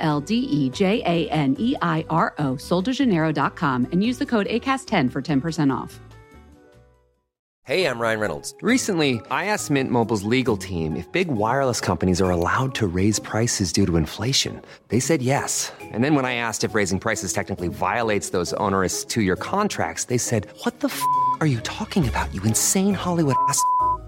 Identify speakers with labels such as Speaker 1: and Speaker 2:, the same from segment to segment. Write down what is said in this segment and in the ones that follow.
Speaker 1: L D E J A N E I R O, soldejaneiro.com, and use the code ACAST10 for 10% off.
Speaker 2: Hey, I'm Ryan Reynolds. Recently, I asked Mint Mobile's legal team if big wireless companies are allowed to raise prices due to inflation. They said yes. And then when I asked if raising prices technically violates those onerous two year contracts, they said, What the f are you talking about, you insane Hollywood ass?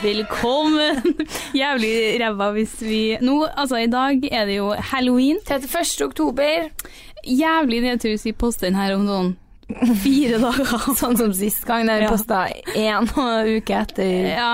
Speaker 3: Velkommen! Jævlig ræva hvis vi Nå, altså i dag er det jo halloween.
Speaker 4: 31. oktober,
Speaker 3: Jævlig nedtur hvis vi poster den her om noen fire dager.
Speaker 4: sånn som sist gang, der vi
Speaker 3: Ja.
Speaker 4: posta én uke etter.
Speaker 3: Ja.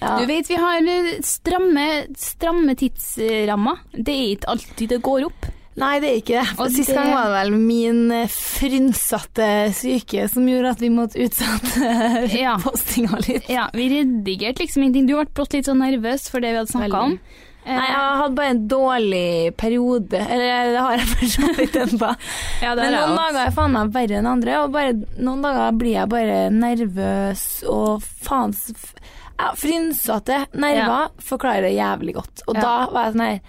Speaker 4: Ja.
Speaker 3: Du vet vi har stramme, stramme tidsrammer. Det er ikke alltid det går opp.
Speaker 4: Nei, det er ikke det. Sist gang var det vel min frynsete frynsatte syke som gjorde at vi måtte utsette
Speaker 3: Ja.
Speaker 4: postinga litt.
Speaker 3: Ja, Vi redigerte liksom ingenting. Du ble brått litt sånn nervøs for det vi hadde snakka om. Eh,
Speaker 4: Nei, jeg hadde bare en dårlig periode. Eller det har jeg for så vidt ennå.
Speaker 3: ja,
Speaker 4: Men noen
Speaker 3: også.
Speaker 4: dager er faen meg verre enn andre, og bare, noen dager blir jeg bare nervøs og faen ja, Frynsete nerver forklarer det jævlig godt. Og
Speaker 3: Ja.
Speaker 4: da var jeg sånn her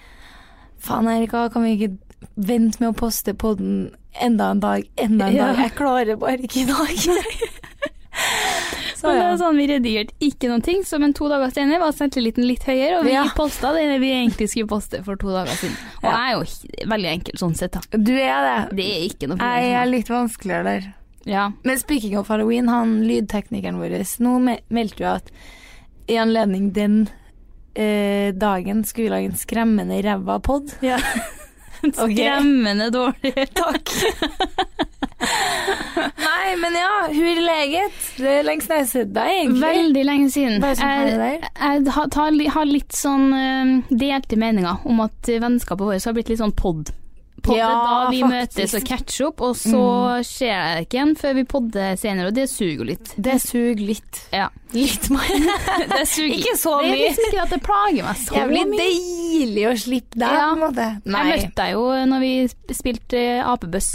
Speaker 4: Faen, Erika, kan vi ikke vente med å poste podden enda en dag, enda en
Speaker 3: Ja.
Speaker 4: dag? Jeg klarer bare ikke i dag. Så ja.
Speaker 3: sånn, Vi redigerte ikke noen ting, så men to dager senere var selvtilliten litt høyere, og vi
Speaker 4: Ja.
Speaker 3: posta det vi egentlig skulle poste for to dager siden. Og
Speaker 4: Ja.
Speaker 3: jeg er jo veldig enkel sånn sett, da.
Speaker 4: Du er det.
Speaker 3: Det er ikke noe problem.
Speaker 4: Jeg er litt vanskeligere der.
Speaker 3: Ja.
Speaker 4: Men speaking of halloween, han lydteknikeren vår Nå meldte jo at i anledning den eh, dagen skulle vi lage en skremmende ræva pod.
Speaker 3: Skremmende dårlig.
Speaker 4: Takk. Nei, men ja, hun er leget? Det er lenge siden jeg har sett deg, egentlig.
Speaker 3: Veldig lenge siden. Jeg, jeg har, tar, har litt sånn delte meninger om at vennskapet vårt har blitt litt sånn pod. Podde
Speaker 4: Ja,
Speaker 3: da vi
Speaker 4: faktisk.
Speaker 3: møtes og catcher opp, og så skjer jeg ikke igjen før vi podder senere, og det suger jo litt.
Speaker 4: Det suger litt.
Speaker 3: Ja.
Speaker 4: Litt mer.
Speaker 3: Det suger.
Speaker 4: Ikke så
Speaker 3: Det er
Speaker 4: mye.
Speaker 3: liksom ikke at det plager meg så
Speaker 4: Jævlig
Speaker 3: mye.
Speaker 4: deilig å slippe deg,
Speaker 3: Ja.
Speaker 4: på en måte.
Speaker 3: Jeg møtte deg jo når vi spilte apebuss.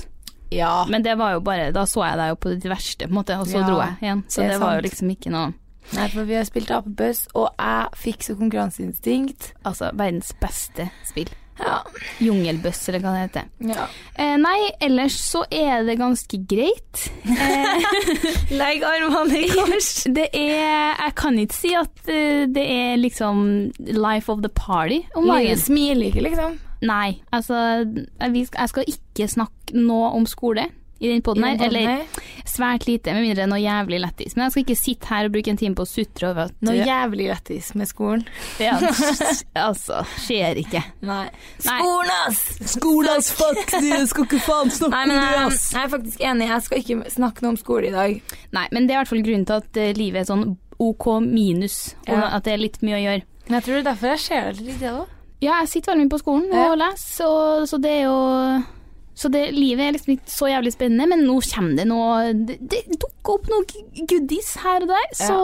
Speaker 4: Ja.
Speaker 3: men det var jo bare Da så jeg deg jo på ditt verste, på en måte, og så
Speaker 4: Ja,
Speaker 3: dro jeg igjen. Så
Speaker 4: det
Speaker 3: det, var jo liksom ikke noe
Speaker 4: Nei, for vi har spilt apebuss, og jeg fikk så konkurranseinstinkt.
Speaker 3: Altså, verdens beste spill.
Speaker 4: Ja.
Speaker 3: Jungelbøss, eller hva det heter.
Speaker 4: ja.
Speaker 3: Eh, nei, ellers så er det ganske greit. Eh,
Speaker 4: Legg armene i kors.
Speaker 3: det er Jeg kan ikke si at eh, det er liksom life of the party om dagen.
Speaker 4: Smiler ikke, liksom.
Speaker 3: Nei, altså jeg, skal, jeg skal ikke snakke nå om skole i den poden her. Eller svært lite, med mindre noe jævlig lættis. Men jeg skal ikke sitte her og bruke en time på å sutre over at
Speaker 4: Noe jævlig lættis med skolen.
Speaker 3: ja, Altså, skjer ikke.
Speaker 4: Nei.
Speaker 3: ass!
Speaker 4: Skolen, ass!
Speaker 3: Fuck, du skal ikke faen snakke
Speaker 4: om det, ass! jeg er faktisk enig. Jeg skal ikke snakke noe om skole i dag.
Speaker 3: Nei, men det er i hvert fall grunnen til at eh, livet er sånn OK minus, og
Speaker 4: Ja.
Speaker 3: at det er litt mye å gjøre.
Speaker 4: Men jeg tror det er derfor jeg ser det litt, jeg òg.
Speaker 3: Ja, jeg sitter veldig mye på skolen og
Speaker 4: Ja.
Speaker 3: leser, så det er jo Så det, livet er liksom ikke så jævlig spennende, men nå kommer det noe Det, det dukker opp noe goodies her og der, så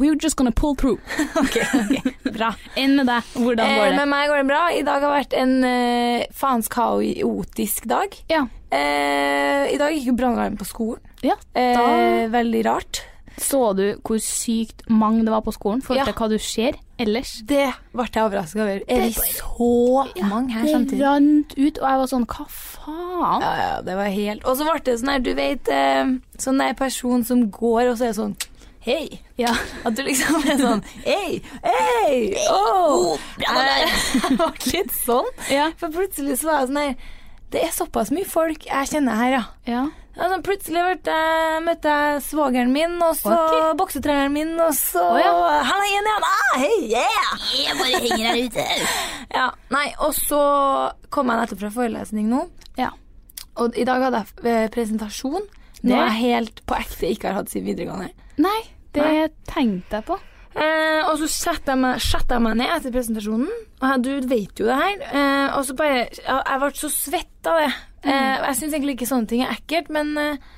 Speaker 3: we're just gonna pull through.
Speaker 4: ok, Bra.
Speaker 3: Enn med deg, hvordan
Speaker 4: Eh,
Speaker 3: går det?
Speaker 4: med meg går det bra. I dag har vært en eh, faens kaotisk dag.
Speaker 3: Ja.
Speaker 4: Eh, I dag gikk jo brannalarmen på skolen.
Speaker 3: ja.
Speaker 4: Eh, veldig rart.
Speaker 3: Så du hvor sykt mange det var på skolen, for
Speaker 4: Ja.
Speaker 3: hva du ser ellers?
Speaker 4: Det ble jeg overraska over. Er vi så mange her
Speaker 3: Det
Speaker 4: samtidig?
Speaker 3: rant ut, og jeg var sånn hva faen?
Speaker 4: Ja, ja, det var helt Og så ble det sånn her, du vet eh, Sånn der person som går, og så er det sånn Hei.
Speaker 3: Ja.
Speaker 4: At du liksom er sånn Hei, hei, oh. Jeg ble litt sånn.
Speaker 3: Ja.
Speaker 4: For plutselig så var jeg sånn her Det er såpass mye folk jeg kjenner her, ja. Sånn plutselig jeg, møtte jeg svogeren min, og så
Speaker 3: okay.
Speaker 4: boksetreneren min, og så
Speaker 3: oh, ja.
Speaker 4: Han igjen, igjen! Ah, hei, yeah!
Speaker 3: Jeg bare henger her ute.
Speaker 4: Ja, nei, og så kom jeg nettopp fra forelesning nå,
Speaker 3: Ja.
Speaker 4: og i dag hadde jeg eh, presentasjon.
Speaker 3: Det-
Speaker 4: jeg helt på ekte ikke har hatt siden videregående.
Speaker 3: Nei, det
Speaker 4: Nei.
Speaker 3: tenkte jeg på.
Speaker 4: Eh, og så setter jeg meg, setter jeg meg ned etter presentasjonen, og du vet jo det her. Eh, og så bare Jeg ble så svett av det. Eh, og jeg syns egentlig ikke sånne ting er ekkelt, men eh,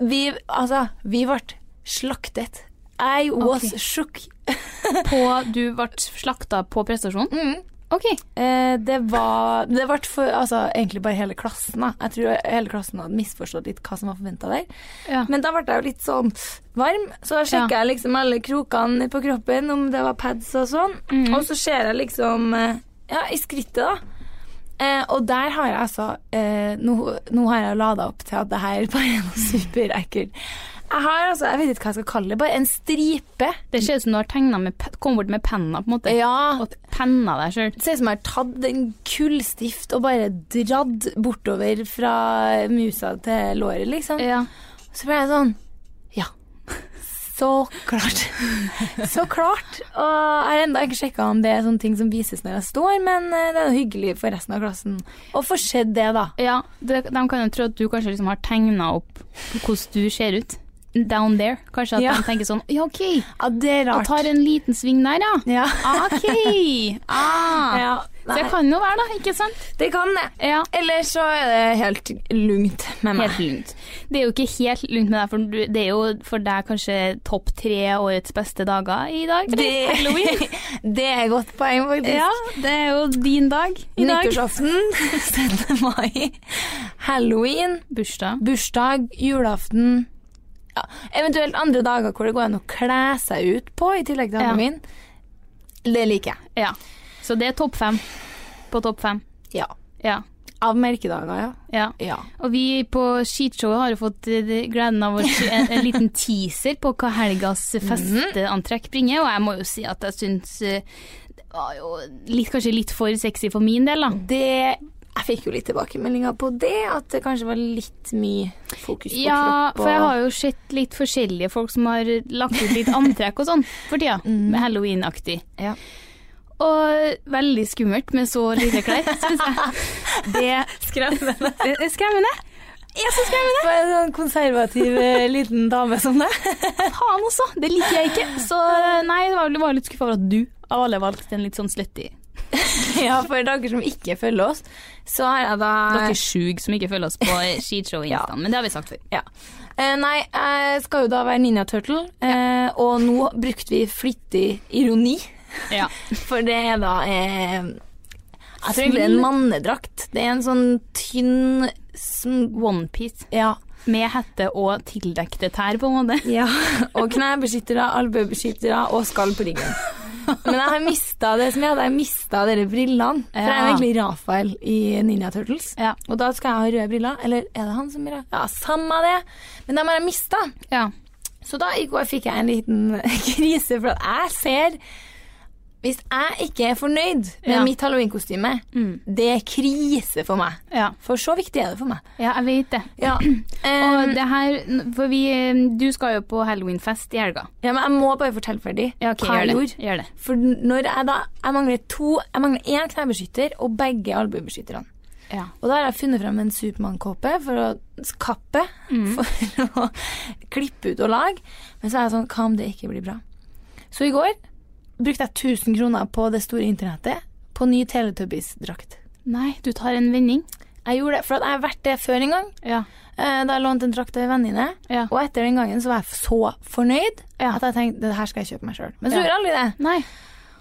Speaker 4: vi Altså, vi ble slaktet. I was
Speaker 3: okay.
Speaker 4: shook.
Speaker 3: På Du ble slakta på prestasjonen?
Speaker 4: Mm.
Speaker 3: OK.
Speaker 4: Eh, det var Det ble for Altså, egentlig bare hele klassen, da. Jeg tror hele klassen hadde misforstått litt hva som var forventa der.
Speaker 3: Ja.
Speaker 4: Men da ble jeg jo litt sånn varm, så sjekka jeg liksom alle krokene på kroppen, om det var pads og sånn.
Speaker 3: Mm.
Speaker 4: Og så ser jeg liksom eh, Ja, i skrittet, da. Eh, og der har jeg altså eh, nå, nå har jeg lada opp til at det her bare er noe superekkelt. Jeg har altså, jeg vet ikke hva jeg skal kalle det, bare en stripe.
Speaker 3: Det ser ut som du har tegna med Kom bort med penna, på en måte.
Speaker 4: Ja,
Speaker 3: Og penna deg sjøl.
Speaker 4: Det ser ut som jeg har tatt en kullstift og bare dratt bortover fra musa til låret, liksom.
Speaker 3: Ja.
Speaker 4: Så ble jeg sånn. Så klart. Så klart. Og jeg har ennå ikke sjekka om det er sånne ting som vises når jeg står, men eh, det er hyggelig for resten av klassen å få sett det, da.
Speaker 3: ja det, de kan jo tro at du kanskje liksom har tegna opp hvordan du ser ut. Down there. Kanskje at
Speaker 4: Ja.
Speaker 3: de tenker sånn Ja, OK.
Speaker 4: Ja, det er
Speaker 3: Jeg
Speaker 4: Og
Speaker 3: tar en liten sving der, ja.
Speaker 4: Ja.
Speaker 3: Ah, OK. Ah.
Speaker 4: ja.
Speaker 3: Så det kan jo være, da. Ikke sant?
Speaker 4: det kan det.
Speaker 3: Ja.
Speaker 4: Eller så er det helt lugnt med meg.
Speaker 3: Helt lugnt. Det er jo ikke helt lugnt med deg, for du, det er jo for deg kanskje topp tre årets beste dager i dag.
Speaker 4: Det,
Speaker 3: Halloween.
Speaker 4: det er godt poeng, faktisk.
Speaker 3: Ja, det er jo din dag i dag.
Speaker 4: Nyttårsaften, 17. mai, halloween,
Speaker 3: Bursdag.
Speaker 4: bursdag, julaften ja. Eventuelt andre dager hvor det går an å kle seg ut på i tillegg til
Speaker 3: Ja.
Speaker 4: halloween. Det liker jeg.
Speaker 3: Ja. Så det er topp fem på topp fem.
Speaker 4: Ja.
Speaker 3: Ja.
Speaker 4: Av merkedager, ja.
Speaker 3: ja.
Speaker 4: ja.
Speaker 3: Og vi på Skishowet har jo fått eh, gleden av en, en liten teaser på hva helgas festeantrekk bringer, og jeg må jo si at jeg syns eh, det var jo litt, kanskje litt for sexy for min del, da.
Speaker 4: Det Jeg fikk jo litt tilbakemeldinger på det, at det kanskje var litt mye fokus på
Speaker 3: Ja,
Speaker 4: kropp.
Speaker 3: for jeg har jo sett litt forskjellige folk som har lagt ut litt antrekk og sånn for tida, med halloween-aktig.
Speaker 4: Ja.
Speaker 3: Og veldig skummelt med så lite klær, syns jeg. Det,
Speaker 4: Skremmende.
Speaker 3: det skremmende. Er så skremmende.
Speaker 4: For en sånn konservativ eh, liten dame som deg.
Speaker 3: Faen også, det liker jeg ikke. Så nei, det var, det var litt skuffa over at du av alle valgte en litt sånn slutty.
Speaker 4: ja, for dere som ikke følger oss, så har jeg da
Speaker 3: Dere er sjuke som ikke følger oss på skishow Instaen, men det har vi sagt før.
Speaker 4: Ja. Eh, nei, jeg skal jo da være Ninja Turtle, eh, og nå brukte vi flittig ironi.
Speaker 3: Ja.
Speaker 4: For det er da eh, Jeg tror det er en mannedrakt. Det er en sånn tynn
Speaker 3: Onepiece
Speaker 4: Ja.
Speaker 3: med hette og tildekte tær, på en måte.
Speaker 4: ja. Og knebeskyttere, albuebeskyttere og skall på ryggen. Men jeg har mista det som jeg hadde, jeg mista dere brillene. For jeg er egentlig Rafael i Ninja Turtles.
Speaker 3: Ja.
Speaker 4: Og da skal jeg ha røde briller. Eller er det han som er? Ja, samme det. Men dem har jeg mista.
Speaker 3: Ja.
Speaker 4: Så da i går fikk jeg en liten krise, for at jeg ser Hvis jeg ikke er fornøyd med
Speaker 3: Ja.
Speaker 4: mitt halloweenkostyme,
Speaker 3: Mm.
Speaker 4: det er krise for meg.
Speaker 3: ja.
Speaker 4: For så viktig er det for meg.
Speaker 3: Ja, jeg vet det.
Speaker 4: Ja.
Speaker 3: Og
Speaker 4: Um,
Speaker 3: det her, for vi, du skal jo på halloweenfest i helga.
Speaker 4: ja, men jeg må bare fortelle ferdig
Speaker 3: Ja, okay,
Speaker 4: hva jeg
Speaker 3: det.
Speaker 4: gjorde.
Speaker 3: Gjør det.
Speaker 4: For når jeg da Jeg mangler to Jeg mangler én knebeskytter og begge albuebeskytterne.
Speaker 3: Ja.
Speaker 4: Og da har jeg funnet frem en Supermann-kåpe for å kappe,
Speaker 3: Mm.
Speaker 4: for å klippe ut og lage. Men så er jeg sånn Hva om det ikke blir bra? Så i går brukte jeg 1000 kroner på det store internettet på ny Teletubbies-drakt.
Speaker 3: Nei, du tar en vending.
Speaker 4: Jeg gjorde det, for jeg har vært det før en gang.
Speaker 3: Ja.
Speaker 4: eh, Da jeg lånte en drakt av en venninne.
Speaker 3: Ja.
Speaker 4: Og etter den gangen så var jeg så fornøyd
Speaker 3: Ja.
Speaker 4: at jeg tenkte det her skal jeg kjøpe meg sjøl. Men så gjorde jeg aldri det.
Speaker 3: Nei.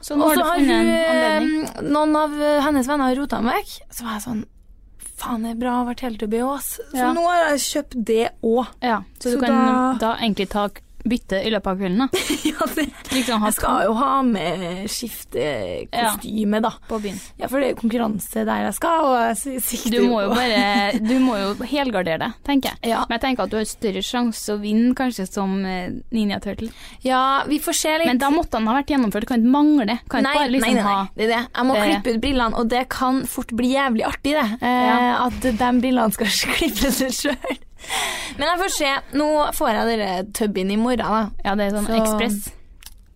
Speaker 3: Så nå
Speaker 4: Og
Speaker 3: har
Speaker 4: så
Speaker 3: du
Speaker 4: har hun, eh, noen av eh, hennes venner rota den vekk. Så var jeg sånn Faen, det er bra å være Teletubby òg, ass. Så nå har jeg kjøpt det òg.
Speaker 3: Ja, så,
Speaker 4: så
Speaker 3: du kan
Speaker 4: da-
Speaker 3: da, egentlig ta bytte i løpet av kvelden, da.
Speaker 4: ja, det,
Speaker 3: Liksom
Speaker 4: jeg skal jo ha med skiftekostyme, da.
Speaker 3: på byen.
Speaker 4: Ja, for det er jo konkurranse der jeg skal, og jeg si- sikter
Speaker 3: Du må jo bare Du må jo helgardere deg, tenker jeg.
Speaker 4: Ja.
Speaker 3: Men jeg tenker at du har større sjanse å vinne kanskje som eh, Ninja Turtle.
Speaker 4: Ja, vi får se litt.
Speaker 3: Men da måtte han ha vært gjennomført, kan ikke mangle. Kan
Speaker 4: Nei,
Speaker 3: bare liksom
Speaker 4: nei, nei, nei, det er det. Jeg må
Speaker 3: det-
Speaker 4: klippe ut brillene, og det kan fort bli jævlig artig, det. Eh,
Speaker 3: Ja.
Speaker 4: At de brillene skal klippes ut sjøl. Men jeg får se. Nå får jeg dere tubbin i morgen, da.
Speaker 3: Ja, det er sånn
Speaker 4: Så-
Speaker 3: ekspress.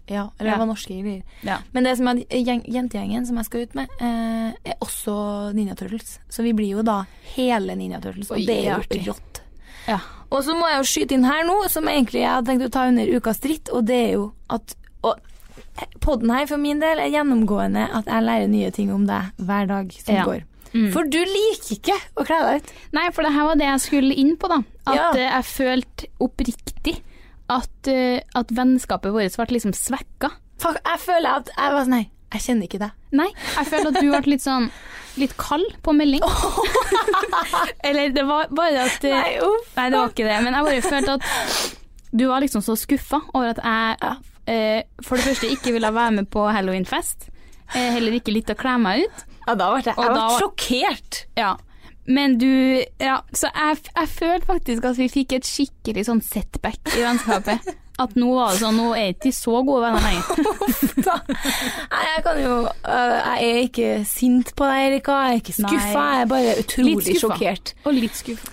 Speaker 4: Ja, eller det var norske greier.
Speaker 3: Ja.
Speaker 4: Men det som er gjeng, jentegjengen som jeg skal ut med, eh, er også Ninja Turtles. Så vi blir jo da hele Ninja Turtles, og
Speaker 3: Oi,
Speaker 4: det er jo rått.
Speaker 3: Ja.
Speaker 4: Og så må jeg jo skyte inn her nå, som egentlig jeg hadde tenkt å ta under ukas dritt, og det er jo at og Podden her for min del er gjennomgående at jeg lærer nye ting om deg hver dag som
Speaker 3: Ja.
Speaker 4: går.
Speaker 3: Mm.
Speaker 4: For du liker ikke å kle deg ut.
Speaker 3: Nei, for det her var det jeg skulle inn på, da. At
Speaker 4: Ja.
Speaker 3: eh, jeg følte oppriktig at, eh, at vennskapet vårt ble liksom svekka.
Speaker 4: Fuck, jeg føler at jeg var sånn Nei, jeg kjenner ikke deg.
Speaker 3: Nei, jeg føler at du ble litt sånn Litt kald på melding. Eller det var bare at eh,
Speaker 4: Nei, uff.
Speaker 3: Nei, det var ikke det. Men jeg bare følte at du var liksom så skuffa over at jeg eh, for det første ikke ville være med på halloweenfest. Eh, heller ikke litt å kle meg ut.
Speaker 4: Ja, da ble jeg, jeg ble
Speaker 3: da-
Speaker 4: sjokkert.
Speaker 3: Ja. Men du Ja, så jeg, jeg følte faktisk at vi fikk et skikkelig sånn setback i vennskapet. At nå var det sånn, nå er ikke de så gode venner lenger.
Speaker 4: Nei, jeg kan jo øh, Jeg er ikke sint på deg, Erika. Jeg er ikke skuffa. Jeg er bare utrolig sjokkert.
Speaker 3: Og litt skuffa.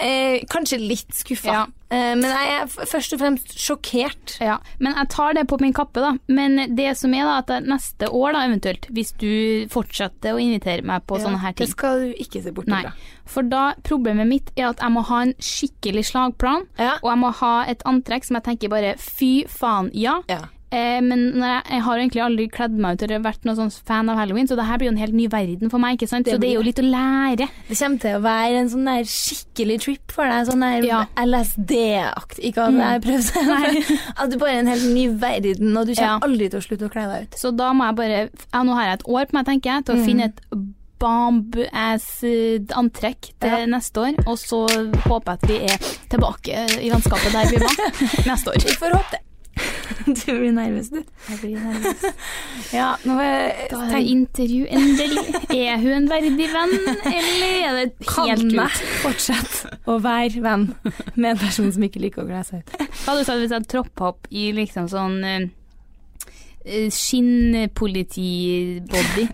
Speaker 4: Eh, kanskje litt skuffa.
Speaker 3: Ja.
Speaker 4: Eh, men jeg er først og fremst sjokkert.
Speaker 3: Ja, men jeg tar det på min kappe, da. Men det som er da, at neste år, da eventuelt, hvis du fortsetter å invitere meg på sånne her ting Det
Speaker 4: skal du ikke se bort fra.
Speaker 3: For da, problemet mitt er at jeg må ha en skikkelig slagplan,
Speaker 4: Ja.
Speaker 3: og jeg må ha et antrekk som jeg tenker bare fy faen, ja.
Speaker 4: Ja.
Speaker 3: Eh, men jeg, jeg har egentlig aldri kledd meg ut eller vært noen sånn fan av halloween, så det her blir jo en helt ny verden for meg, ikke sant?
Speaker 4: Det
Speaker 3: så det er jo litt å lære.
Speaker 4: Det kommer til å være en sånn der skikkelig trip for deg. Sånn der
Speaker 3: Ja.
Speaker 4: LSD-akt. Ikke at jeg prøvde At du bare er en helt ny verden, og du kommer
Speaker 3: Ja.
Speaker 4: aldri til å slutte å kle deg ut.
Speaker 3: Så da må jeg bare Ja, nå har jeg et år på meg, tenker jeg, til å
Speaker 4: Mm.
Speaker 3: finne et bomb-ass-antrekk til
Speaker 4: Ja.
Speaker 3: neste år. Og så håper jeg at vi er tilbake i landskapet der vi var neste år.
Speaker 4: Vi får håpe det. Du blir nervøs, du.
Speaker 3: Jeg blir nervøs.
Speaker 4: Ja, nå jeg
Speaker 3: Da er det intervju, endelig. Er hun en verdig venn, eller er det
Speaker 4: Kan
Speaker 3: helt
Speaker 4: jeg
Speaker 3: ut?
Speaker 4: fortsette å være venn med en person som ikke liker å kle seg ut?
Speaker 3: Hva hadde du sagt hvis jeg hadde troppa opp i liksom sånn uh, skinnpolitibody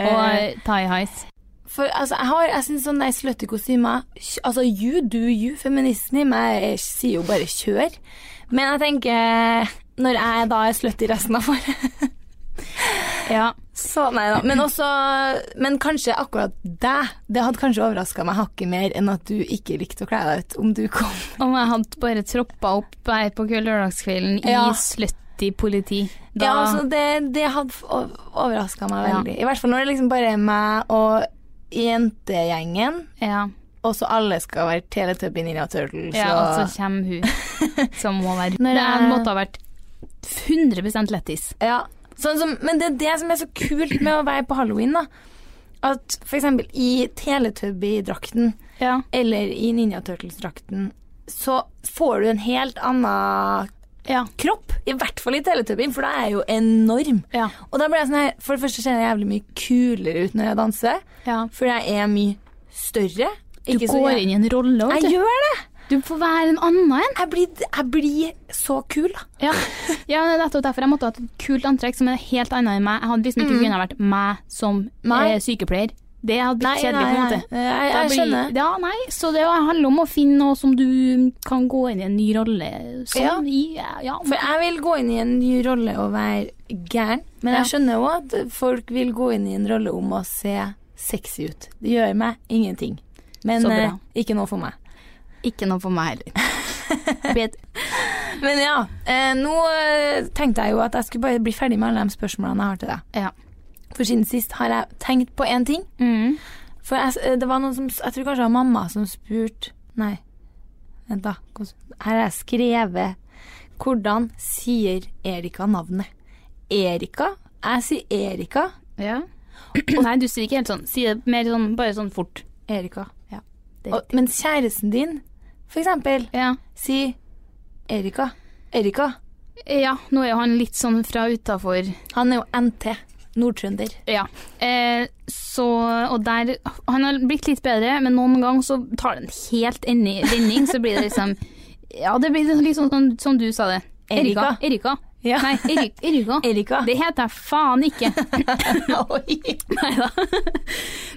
Speaker 3: og
Speaker 4: Eh.
Speaker 3: tie highs?
Speaker 4: For altså, jeg har, jeg synes sånne slutty kostymer Altså, you do you. Feministen i meg sier jo bare kjør. Men jeg tenker, når jeg da er slutty resten av året
Speaker 3: Ja.
Speaker 4: Så nei da. Men også Men kanskje akkurat deg. Det hadde kanskje overraska meg hakket mer enn at du ikke likte å kle deg ut om du kom.
Speaker 3: Om jeg hadde bare troppa opp her på kveld- lørdagskvelden
Speaker 4: Ja.
Speaker 3: i slutty politi, da
Speaker 4: Ja, altså, det, det hadde overraska meg
Speaker 3: Ja.
Speaker 4: veldig. I hvert fall når det liksom bare er meg og jentegjengen,
Speaker 3: ja.
Speaker 4: og så alle skal være Teletubby Ninja Turtles.
Speaker 3: ja,
Speaker 4: og
Speaker 3: så kommer hun som må være
Speaker 4: Når jeg-
Speaker 3: måtte ha vært 100% lettis.
Speaker 4: Ja, sånn som, men det er det som er så kult med å være på halloween, da. At eksempel i Teletubby-drakten
Speaker 3: Ja.
Speaker 4: eller i Ninja Turtles-drakten, så får du en helt annen
Speaker 3: Ja.
Speaker 4: kropp. I hvert fall i Teletubby, for da er jeg jo enorm.
Speaker 3: Ja.
Speaker 4: Og da blir jeg sånn her For det første ser jeg jævlig mye kulere ut når jeg danser,
Speaker 3: ja.
Speaker 4: for jeg er mye større.
Speaker 3: Du går inn i en rolle, vet
Speaker 4: Jeg gjør det!
Speaker 3: Du får være en annen en.
Speaker 4: Jeg blir, jeg blir så kul, da.
Speaker 3: Ja, ja det er nettopp derfor jeg måtte ha et kult antrekk som er helt annet enn meg. Jeg hadde liksom ikke kunnet vært meg som eh, sykepleier. Det hadde blitt kjedelig, på en
Speaker 4: nei.
Speaker 3: måte.
Speaker 4: Jeg, jeg
Speaker 3: blir-
Speaker 4: skjønner.
Speaker 3: Ja, nei, så det handler om å finne noe som du kan gå inn i en ny rolle som
Speaker 4: Ja.
Speaker 3: i. Ja,
Speaker 4: For jeg vil gå inn i en ny rolle og være gæren, men jeg skjønner jo at folk vil gå inn i en rolle om å se sexy ut. Det gjør meg ingenting. Men eh, ikke noe for meg.
Speaker 3: Ikke noe for meg heller.
Speaker 4: Men ja, eh, nå eh, tenkte jeg jo at jeg skulle bare bli ferdig med alle de spørsmålene jeg har til deg.
Speaker 3: ja.
Speaker 4: For siden sist har jeg tenkt på én ting.
Speaker 3: Mm.
Speaker 4: For jeg, eh, det var noen som Jeg tror kanskje det var mamma som spurte Nei, vent, da. Her har jeg skrevet Hvordan sier Erika navnet? Erika? Jeg sier Erika.
Speaker 3: ja. Nei, du sier ikke helt sånn. Si det mer sånn, bare sånn fort.
Speaker 4: Erika.
Speaker 3: Ja.
Speaker 4: Og, men kjæresten din, for eksempel,
Speaker 3: Ja.
Speaker 4: Si Erika. Erika.
Speaker 3: ja, nå er han litt sånn fra utafor
Speaker 4: Han er jo NT. Nordtrønder.
Speaker 3: Ja. Eh, så Og der Han har blitt litt bedre, men noen ganger så tar det en helt endi- vending, så blir det liksom Ja, det blir litt sånn som, som du sa det.
Speaker 4: Erika.
Speaker 3: Erika.
Speaker 4: Ja.
Speaker 3: Nei, Erik, Erika.
Speaker 4: Erika.
Speaker 3: Det heter jeg faen ikke.
Speaker 4: Oi.
Speaker 3: Neida.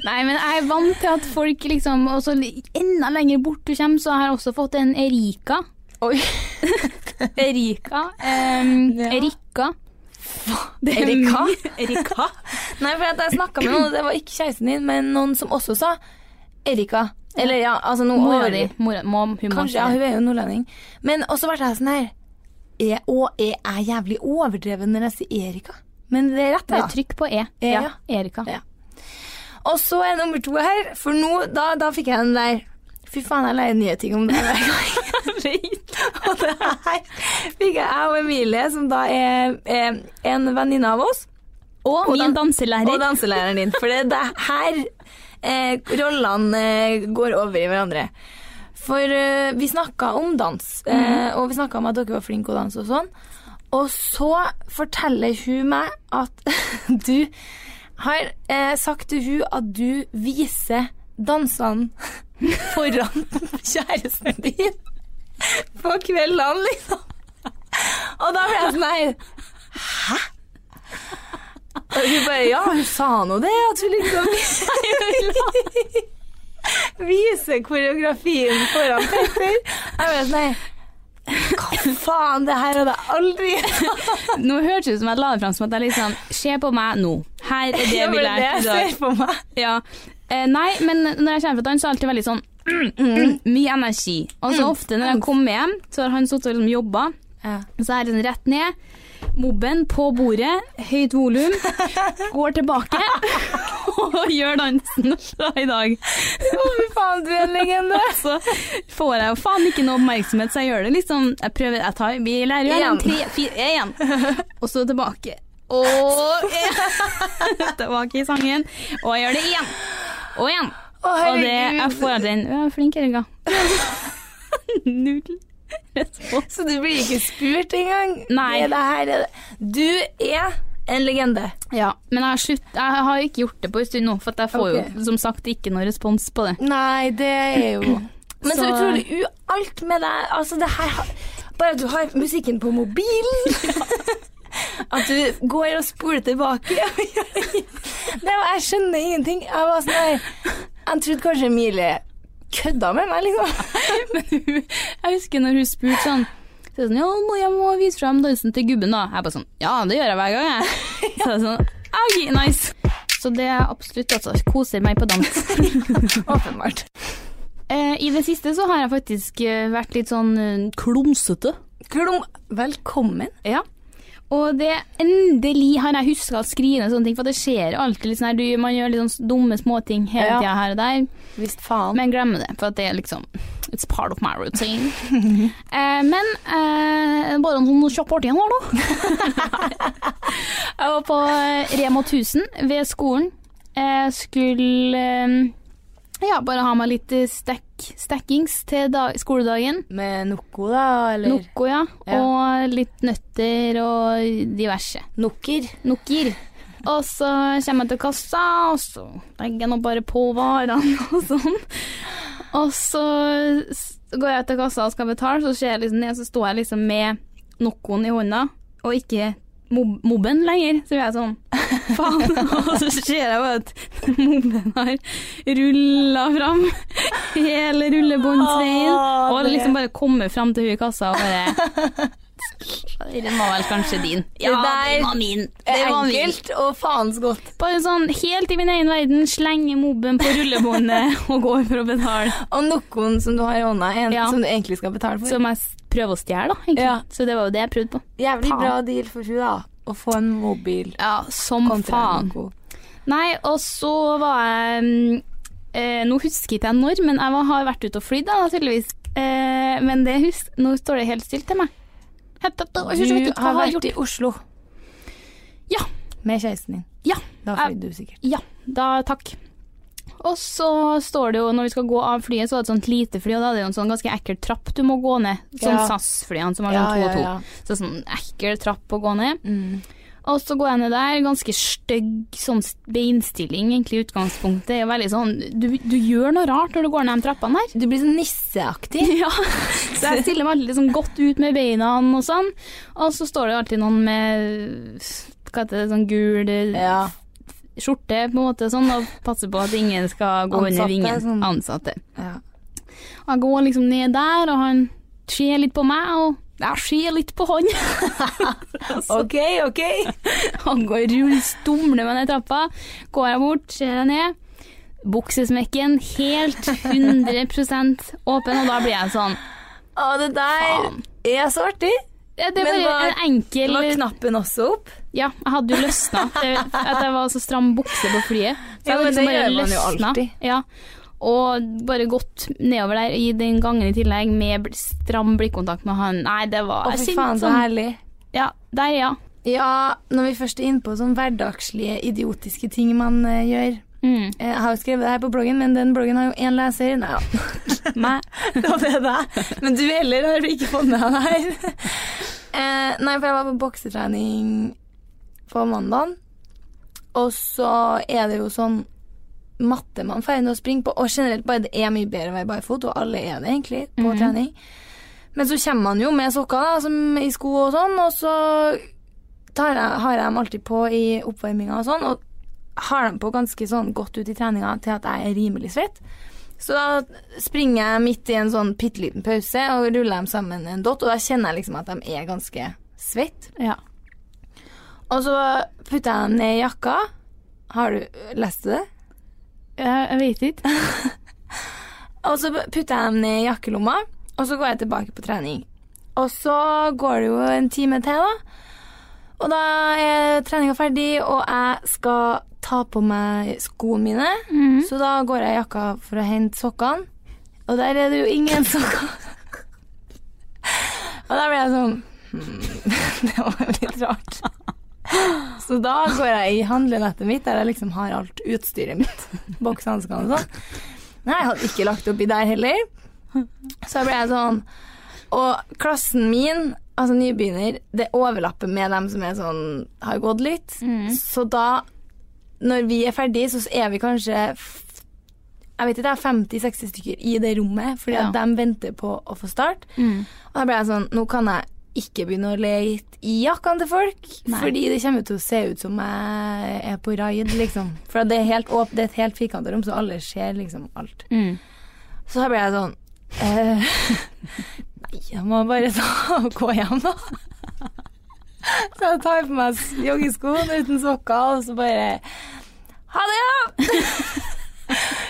Speaker 3: Nei, men jeg er vant til at folk liksom Og så enda lenger bort du kommer, så har jeg også fått en Erika.
Speaker 4: Oi.
Speaker 3: Erika. Um,
Speaker 4: Ja.
Speaker 3: Erika. Er
Speaker 4: Erika?
Speaker 3: Erika?
Speaker 4: Nei, for jeg snakka med noen, det var ikke kjæresten din, men noen som også sa Erika. Eller ja, altså noe
Speaker 3: Mora di. Mora, mom, hun
Speaker 4: Kanskje, ja, hun er jo nordlending. Men også ble jeg sånn her er, Og er jævlig overdreven når jeg sier Erika? Men det er rett,
Speaker 3: Det
Speaker 4: da.
Speaker 3: er trykk på E.
Speaker 4: E,
Speaker 3: Ja. Erika.
Speaker 4: Ja. Og så er nummer to her, for nå, da, da fikk jeg den der Fy faen, jeg lærer nye ting om det hver gang. og det her fikk jeg og Emilie, som da er, er en venninne av oss.
Speaker 3: Og,
Speaker 4: Og
Speaker 3: min
Speaker 4: dan-
Speaker 3: danselærer.
Speaker 4: Og danselæreren din. For det det her eh, rollene eh, går over i hverandre. For uh, vi snakka om dans, eh, og vi snakka om at dere var flinke å danse og sånn. Og så forteller hun meg at du har uh, sagt til hun at du viser dansene foran kjæresten din på kveldene, liksom. Og da ble jeg sånn her Hæ? Og hun bare Ja, hun sa nå det, at hun liksom Vise koreografien foran Petter. Jeg vet sånn Hva faen, det her hadde jeg aldri
Speaker 3: Nå hørtes det ut som jeg la det fram som at jeg liksom Se på meg nå. Her er det vi lærte i dag. Ja. Eh, nei, men når jeg kommer fra dans, så er det alltid veldig sånn mm, mm, Mye energi. Og så ofte når jeg kommer hjem, så har han sittet og liksom jobba, så er jeg liksom rett ned. Mobben på bordet, høyt volum, går tilbake og gjør dansen fra i dag.
Speaker 4: Å, fy faen, du er en legende.
Speaker 3: Så får jeg jo faen ikke noe oppmerksomhet, så jeg gjør det liksom Jeg prøver, jeg tar, Vi lærer jo
Speaker 4: Igjen.
Speaker 3: en, tre, fire, én. Og så tilbake. Og tilbake i sangen. Og jeg gjør det igjen. Og igjen.
Speaker 4: Å,
Speaker 3: Og det, jeg får den Ja, flink, Erika. Null respons.
Speaker 4: Så du blir ikke spurt engang?
Speaker 3: Nei.
Speaker 4: Det, det her er. Du er en legende.
Speaker 3: Ja, men jeg har, slutt, jeg har ikke gjort det på en stund nå, for jeg får
Speaker 4: okay.
Speaker 3: jo som sagt ikke noe respons på det.
Speaker 4: Nei, det er jo Men så,
Speaker 3: Så-
Speaker 4: utrolig u alt med deg Altså, det her Bare at du har musikken på mobilen. At du går og spoler tilbake. det var, jeg skjønner ingenting. Jeg var sånn Jeg trodde kanskje Emilie kødda med meg, liksom.
Speaker 3: Men hun, jeg husker når hun spurte sånn så er det sånn, ja, må- jeg må vise frem dansen til gubben da. Jeg bare sånn, ja, det gjør jeg hver gang jeg. Så jeg sånn, okay, nice. Så det er absolutt altså, koser meg på dans.
Speaker 4: Åpenbart.
Speaker 3: Eh, I det siste så har jeg faktisk eh, vært litt sånn eh, klumsete.
Speaker 4: Klum, velkommen.
Speaker 3: Ja. Og det endelig har jeg huska å skrive ned sånne ting, for det skjer alltid litt sånn her, du, man gjør litt sånn dumme småting hele
Speaker 4: Ja.
Speaker 3: tida her og der,
Speaker 4: Visst faen.
Speaker 3: men glemmer det, for at det er liksom It's part of my routine. eh, men eh, bare en sånn kjapp artig igjen her, da. jeg var på eh, Rema 1000 ved skolen. Jeg skulle eh, ja, bare ha meg litt eh, stack, stackings til dag, skoledagen.
Speaker 4: Med Noko, da, eller
Speaker 3: Noko, ja.
Speaker 4: Ja.
Speaker 3: Og litt nøtter og diverse.
Speaker 4: Nokker.
Speaker 3: Nokker. Og så kommer jeg til kassa, og så legger jeg nå bare på varene og sånn. Og så går jeg til kassa og skal betale, så ser jeg liksom ned, så står jeg liksom med Nokoen i hånda, og ikke mob mobben lenger. Så blir jeg sånn faen. Og så ser jeg bare at mobben har rulla fram hele rullebåndsveien. Og liksom bare kommer fram til hun i kassa og bare Den var vel kanskje din. Ja,
Speaker 4: der
Speaker 3: den var min.
Speaker 4: Det
Speaker 3: Det var min.
Speaker 4: enkelt og faens godt.
Speaker 3: Bare sånn helt i min egen verden, slenge mobben på rullebåndet og går for å betale.
Speaker 4: Og noen som du har i hånda, en
Speaker 3: Ja.
Speaker 4: som du egentlig skal betale for.
Speaker 3: Som jeg prøver å stjele, da. Egentlig.
Speaker 4: Ja.
Speaker 3: Så det var jo det jeg prøvde på.
Speaker 4: Jævlig bra deal for hun da, å få en mobil
Speaker 3: Ja, som faen. Nei, og så var jeg mm, eh, Nå husker ikke jeg når, men jeg var, har vært ute og flydd, da, tydeligvis. Eh, men det husk, nå står det helt stilt til meg. Jeg
Speaker 4: Du har vært i Oslo
Speaker 3: Ja.
Speaker 4: med kjæresten din.
Speaker 3: Ja.
Speaker 4: Da
Speaker 3: Jeg-
Speaker 4: fløy du sikkert.
Speaker 3: Ja, da takk. Og så står det jo, når vi skal gå av flyet, så er det et sånt lite fly, og da er det jo en sånn ganske ekkel trapp du må gå ned. Sånn
Speaker 4: Ja.
Speaker 3: SAS-flyene som har sånn to og to. Så sånn ekkel trapp å gå ned.
Speaker 4: Mm.
Speaker 3: Og så går jeg ned der, ganske stygg sånn beinstilling egentlig i utgangspunktet. Det er veldig sånn du, du gjør noe rart når du går ned de trappene der.
Speaker 4: Du blir sånn nisseaktig.
Speaker 3: Ja, så jeg stiller meg alltid liksom godt ut med beina og sånn. Og så står det alltid noen med hva heter det, sånn gul
Speaker 4: Ja.
Speaker 3: Skjorte på en måte sånn, og passer på at ingen skal gå
Speaker 4: Ansatte,
Speaker 3: under vingen.
Speaker 4: sånn.
Speaker 3: Ansatte.
Speaker 4: ja.
Speaker 3: Jeg går liksom ned der, og han ser litt på meg, og jeg ser litt på han.
Speaker 4: OK, OK.
Speaker 3: Han går rull, stumler meg ned trappa. Går jeg bort, ser jeg ned. Buksesmekken helt 100% åpen, og da blir jeg sånn
Speaker 4: Å, det der
Speaker 3: Faen.
Speaker 4: er så artig.
Speaker 3: ja, Det er
Speaker 4: Men
Speaker 3: bare
Speaker 4: var-
Speaker 3: en enkel
Speaker 4: Var knappen også opp?
Speaker 3: Ja, jeg hadde jo løsna. At jeg var så stram bukse på flyet. Så jeg
Speaker 4: ja,
Speaker 3: liksom
Speaker 4: det gjør man jo alltid.
Speaker 3: Ja. Og bare gått nedover der i den gangen i tillegg med stram blikkontakt med han. Nei, det var
Speaker 4: Å, fy faen, så herlig.
Speaker 3: Ja, der, ja.
Speaker 4: Ja, når vi først er inne på sånn hverdagslige, idiotiske ting man uh, gjør.
Speaker 3: Mm.
Speaker 4: Jeg har jo skrevet det her på bloggen, men den bloggen har jo én leser. Nei, ja.
Speaker 3: Meg.
Speaker 4: Det er deg. Men du heller har ikke fått med deg det her. uh, nei, for jeg var på boksetrening på mandagen. og så er det jo sånn matte man får å springe på, og generelt bare det er mye bedre å være barfot, og alle er det egentlig på
Speaker 3: mm.
Speaker 4: trening. Men så kommer man jo med sokker da, som i sko og sånn, og så tar jeg, har jeg dem alltid på i oppvarminga og sånn, og har dem på ganske sånn godt ut i treninga til at jeg er rimelig svett. Så da springer jeg midt i en sånn bitte liten pause og ruller dem sammen en dott, og da kjenner jeg liksom at de er ganske svett.
Speaker 3: Ja.
Speaker 4: Og så putter jeg dem ned i jakka. Har du lest det?
Speaker 3: Jeg, jeg vet ikke.
Speaker 4: Og så putter jeg dem ned i jakkelomma, og så går jeg tilbake på trening. Og så går det jo en time til, da. Og da er treninga ferdig, og jeg skal ta på meg skoene mine.
Speaker 3: Mhm.
Speaker 4: Så da går jeg i jakka for å hente sokkene, og der er det jo ingen sokker. og da blir jeg sånn hmm, Det var litt rart. Så da går jeg i handlenettet mitt, der jeg liksom har alt utstyret mitt. Boksehanskene og sånn. Nei, jeg hadde ikke lagt oppi der heller. Så ble jeg sånn Og klassen min, altså nybegynner, det overlapper med dem som er sånn har gått litt. Så da, når vi er ferdig, så er vi kanskje jeg vet ikke, det er 50-60 stykker i det rommet, fordi
Speaker 3: Ja.
Speaker 4: at de venter på å få start. Og da ble jeg sånn Nå kan jeg ikke begynne å lete i jakkene til folk,
Speaker 3: Nei.
Speaker 4: fordi det kommer til å se ut som jeg er på raid, liksom. For det er, helt åp det er et helt firkanta rom, så alle ser liksom alt.
Speaker 3: Mm.
Speaker 4: Så da ble jeg sånn eh, Nei, jeg må bare ta og gå hjem, da. Så jeg tar på meg joggesko uten sokker, og så bare Ha det, ja!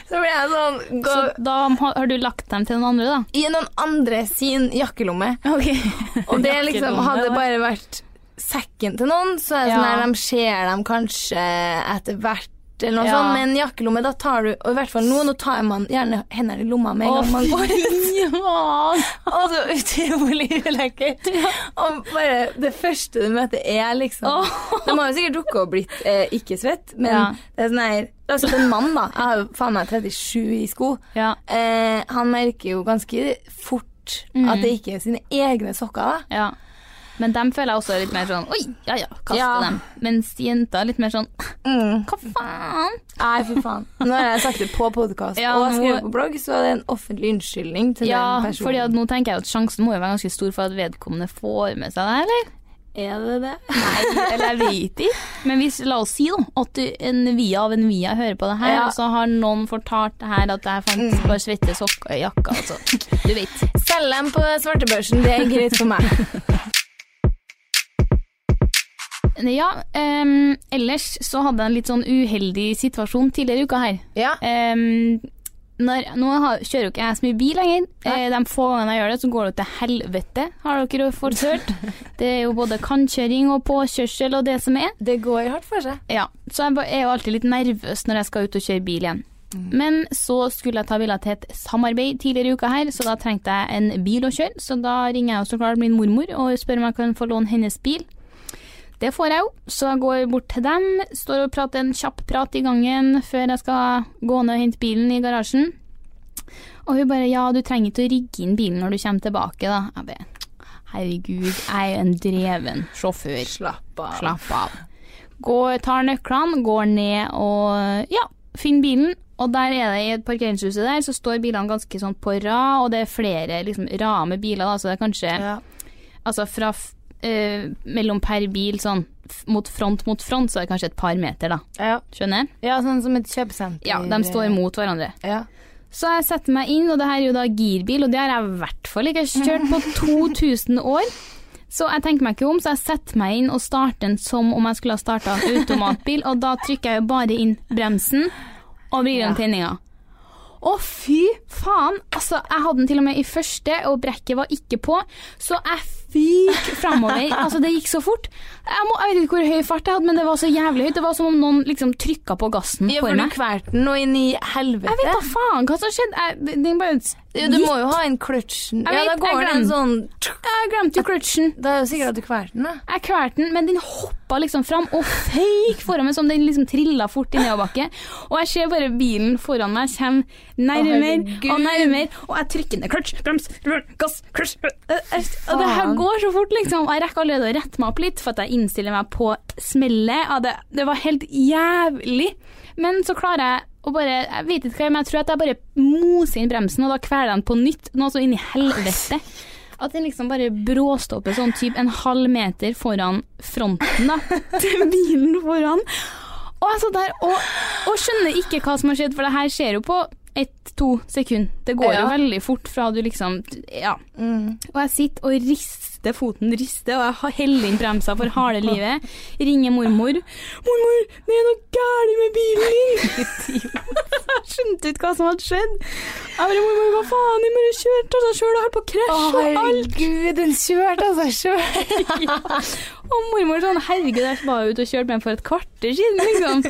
Speaker 4: Så ble jeg sånn gå,
Speaker 3: Så da har du lagt dem til noen andre, da?
Speaker 4: I noen andre sin jakkelomme. Og det liksom hadde bare vært sekken til noen, så er det sånn
Speaker 3: Ja.
Speaker 4: der, de ser dem kanskje etter hvert, eller noe
Speaker 3: Ja.
Speaker 4: sånt. Men jakkelomme, da tar du Og i hvert fall nå, nå tar man gjerne hendene i lomma med en gang man går ut. Og så utrolig ulekkert. Og bare det første du møter, er liksom De har jo sikkert drukket og blitt eh, ikke svett, men
Speaker 3: Ja.
Speaker 4: det er sånn her Si en mann, da. Jeg har jo faen meg 37 i sko.
Speaker 3: Ja.
Speaker 4: Eh, han merker jo ganske fort at det ikke er sine egne sokker. da.
Speaker 3: ja. Men dem føler jeg også er litt mer sånn Oi, ja ja, kaste
Speaker 4: Ja.
Speaker 3: dem. Mens jenter er litt mer sånn
Speaker 4: Mm.
Speaker 3: Hva faen?
Speaker 4: Nei, fy faen. Nå har jeg sagt det på podkast
Speaker 3: Ja,
Speaker 4: og skrevet på blogg, så er det en offentlig unnskyldning til
Speaker 3: Ja,
Speaker 4: den personen.
Speaker 3: fordi at nå tenker jeg at sjansen må jo være ganske stor for at vedkommende får med seg det, eller?
Speaker 4: Er det det?
Speaker 3: Nei, eller jeg vet ikke. Men hvis, la oss si da, at du, en via av en via hører på det her,
Speaker 4: Ja.
Speaker 3: og så har noen fortalt det her at jeg fant bare svette sokker i jakka, altså. Du vet.
Speaker 4: Selg dem på svartebørsen, det er greit for meg.
Speaker 3: Ja, um, ellers så hadde jeg en litt sånn uheldig situasjon tidligere i uka her.
Speaker 4: Ja.
Speaker 3: Ehm, når, nå har, kjører jo ikke jeg så mye bil lenger. Eh, de få gangene jeg gjør det, så går det til helvete, har dere fått hørt. Det er jo både kantkjøring og påkjørsel og det som er.
Speaker 4: Det går hardt for seg.
Speaker 3: Ja, så jeg er jo alltid litt nervøs når jeg skal ut og kjøre bil igjen. Men så skulle jeg ta biler til et samarbeid tidligere i uka her, så da trengte jeg en bil å kjøre. Så da ringer jeg jo så klart min mormor og spør om jeg kan få låne hennes bil. Det får jeg jo, så jeg går bort til dem, står og prater en kjapp prat i gangen før jeg skal gå ned og hente bilen i garasjen. Og hun bare ja, du trenger ikke å rigge inn bilen når du kommer tilbake, da. Jeg bare herregud, jeg er jo en dreven sjåfør.
Speaker 4: Slapp av.
Speaker 3: Slapp av. Går, tar nøklene, går ned og ja, finner bilen. Og der er det i et parkeringshuset der, så står bilene ganske sånn på rad, og det er flere liksom, rader med biler, da, så det er kanskje
Speaker 4: Ja.
Speaker 3: Altså fra eh, mellom per bil, sånn mot front mot front, så er det kanskje et par meter, da.
Speaker 4: Ja.
Speaker 3: Skjønner?
Speaker 4: ja, sånn som et kjøpesenter.
Speaker 3: Ja, de står mot hverandre.
Speaker 4: Ja.
Speaker 3: Så jeg setter meg inn, og det her er jo da girbil, og det har jeg i hvert fall ikke kjørt på 2000 år. Så jeg tenker meg ikke om, så jeg setter meg inn og starter den som om jeg skulle ha starta automatbil, og da trykker jeg jo bare inn bremsen og vrir om tenninga. Å, fy faen! Altså, jeg hadde den til og med i første, og brekket var ikke på, så jeg fyk framover. Altså, det gikk så fort. Jeg, må, jeg vet ikke hvor høy fart jeg hadde, men det var så jævlig høyt. Det var som om noen liksom trykka på gassen
Speaker 4: Ja,
Speaker 3: for meg.
Speaker 4: kvalte den og inn i helvete.
Speaker 3: Jeg vet da faen hva som skjedde. Jeg, den bare
Speaker 4: Ja, du må jo ha en kløtsjen. Ja, da går
Speaker 3: det
Speaker 4: den sånn
Speaker 3: Jeg glemte jo kløtsjen.
Speaker 4: Da er det jo sikkert at du kvalte den, da.
Speaker 3: Jeg kvalte den, men den hoppa liksom fram og føyk foran meg som den liksom trilla fort i nedoverbakke. Og jeg ser bare bilen foran meg kommer nærmere
Speaker 4: oh,
Speaker 3: og nærmere, og jeg trykker ned kløtsj, brems, gass, kløtsj Og det her går så fort, liksom. Og jeg rekker allerede å rette meg opp litt, for at jeg innstiller meg på smellet. Ja, det, det var helt jævlig. Men så klarer jeg å bare Jeg vet ikke hva, men jeg tror at jeg bare moser inn bremsen, og da kveler den på nytt. Noe så inn i helvete. At den liksom bare bråstopper sånn typ en halv meter foran fronten da, til bilen foran. Og jeg satt der og, og skjønner ikke hva som har skjedd, for det her skjer jo på ett-to sekunder. Det går jo veldig fort fra du liksom Ja. Og jeg sitter og rister foten, rister, og jeg har heller inn bremsa for harde livet. Ringer mormor. 'Mormor, det er noe galt med bilen din!' jeg skjønte ikke hva som hadde skjedd. Jeg bare 'Mormor, hva faen, den bare kjørte av seg sjøl, og holdt på å
Speaker 4: Å,
Speaker 3: krasje og alt'.
Speaker 4: herregud, den kjørte av seg sjøl.
Speaker 3: Og mormor sånn 'Herregud, jeg var ute og kjørte med den for et kvarter siden', liksom.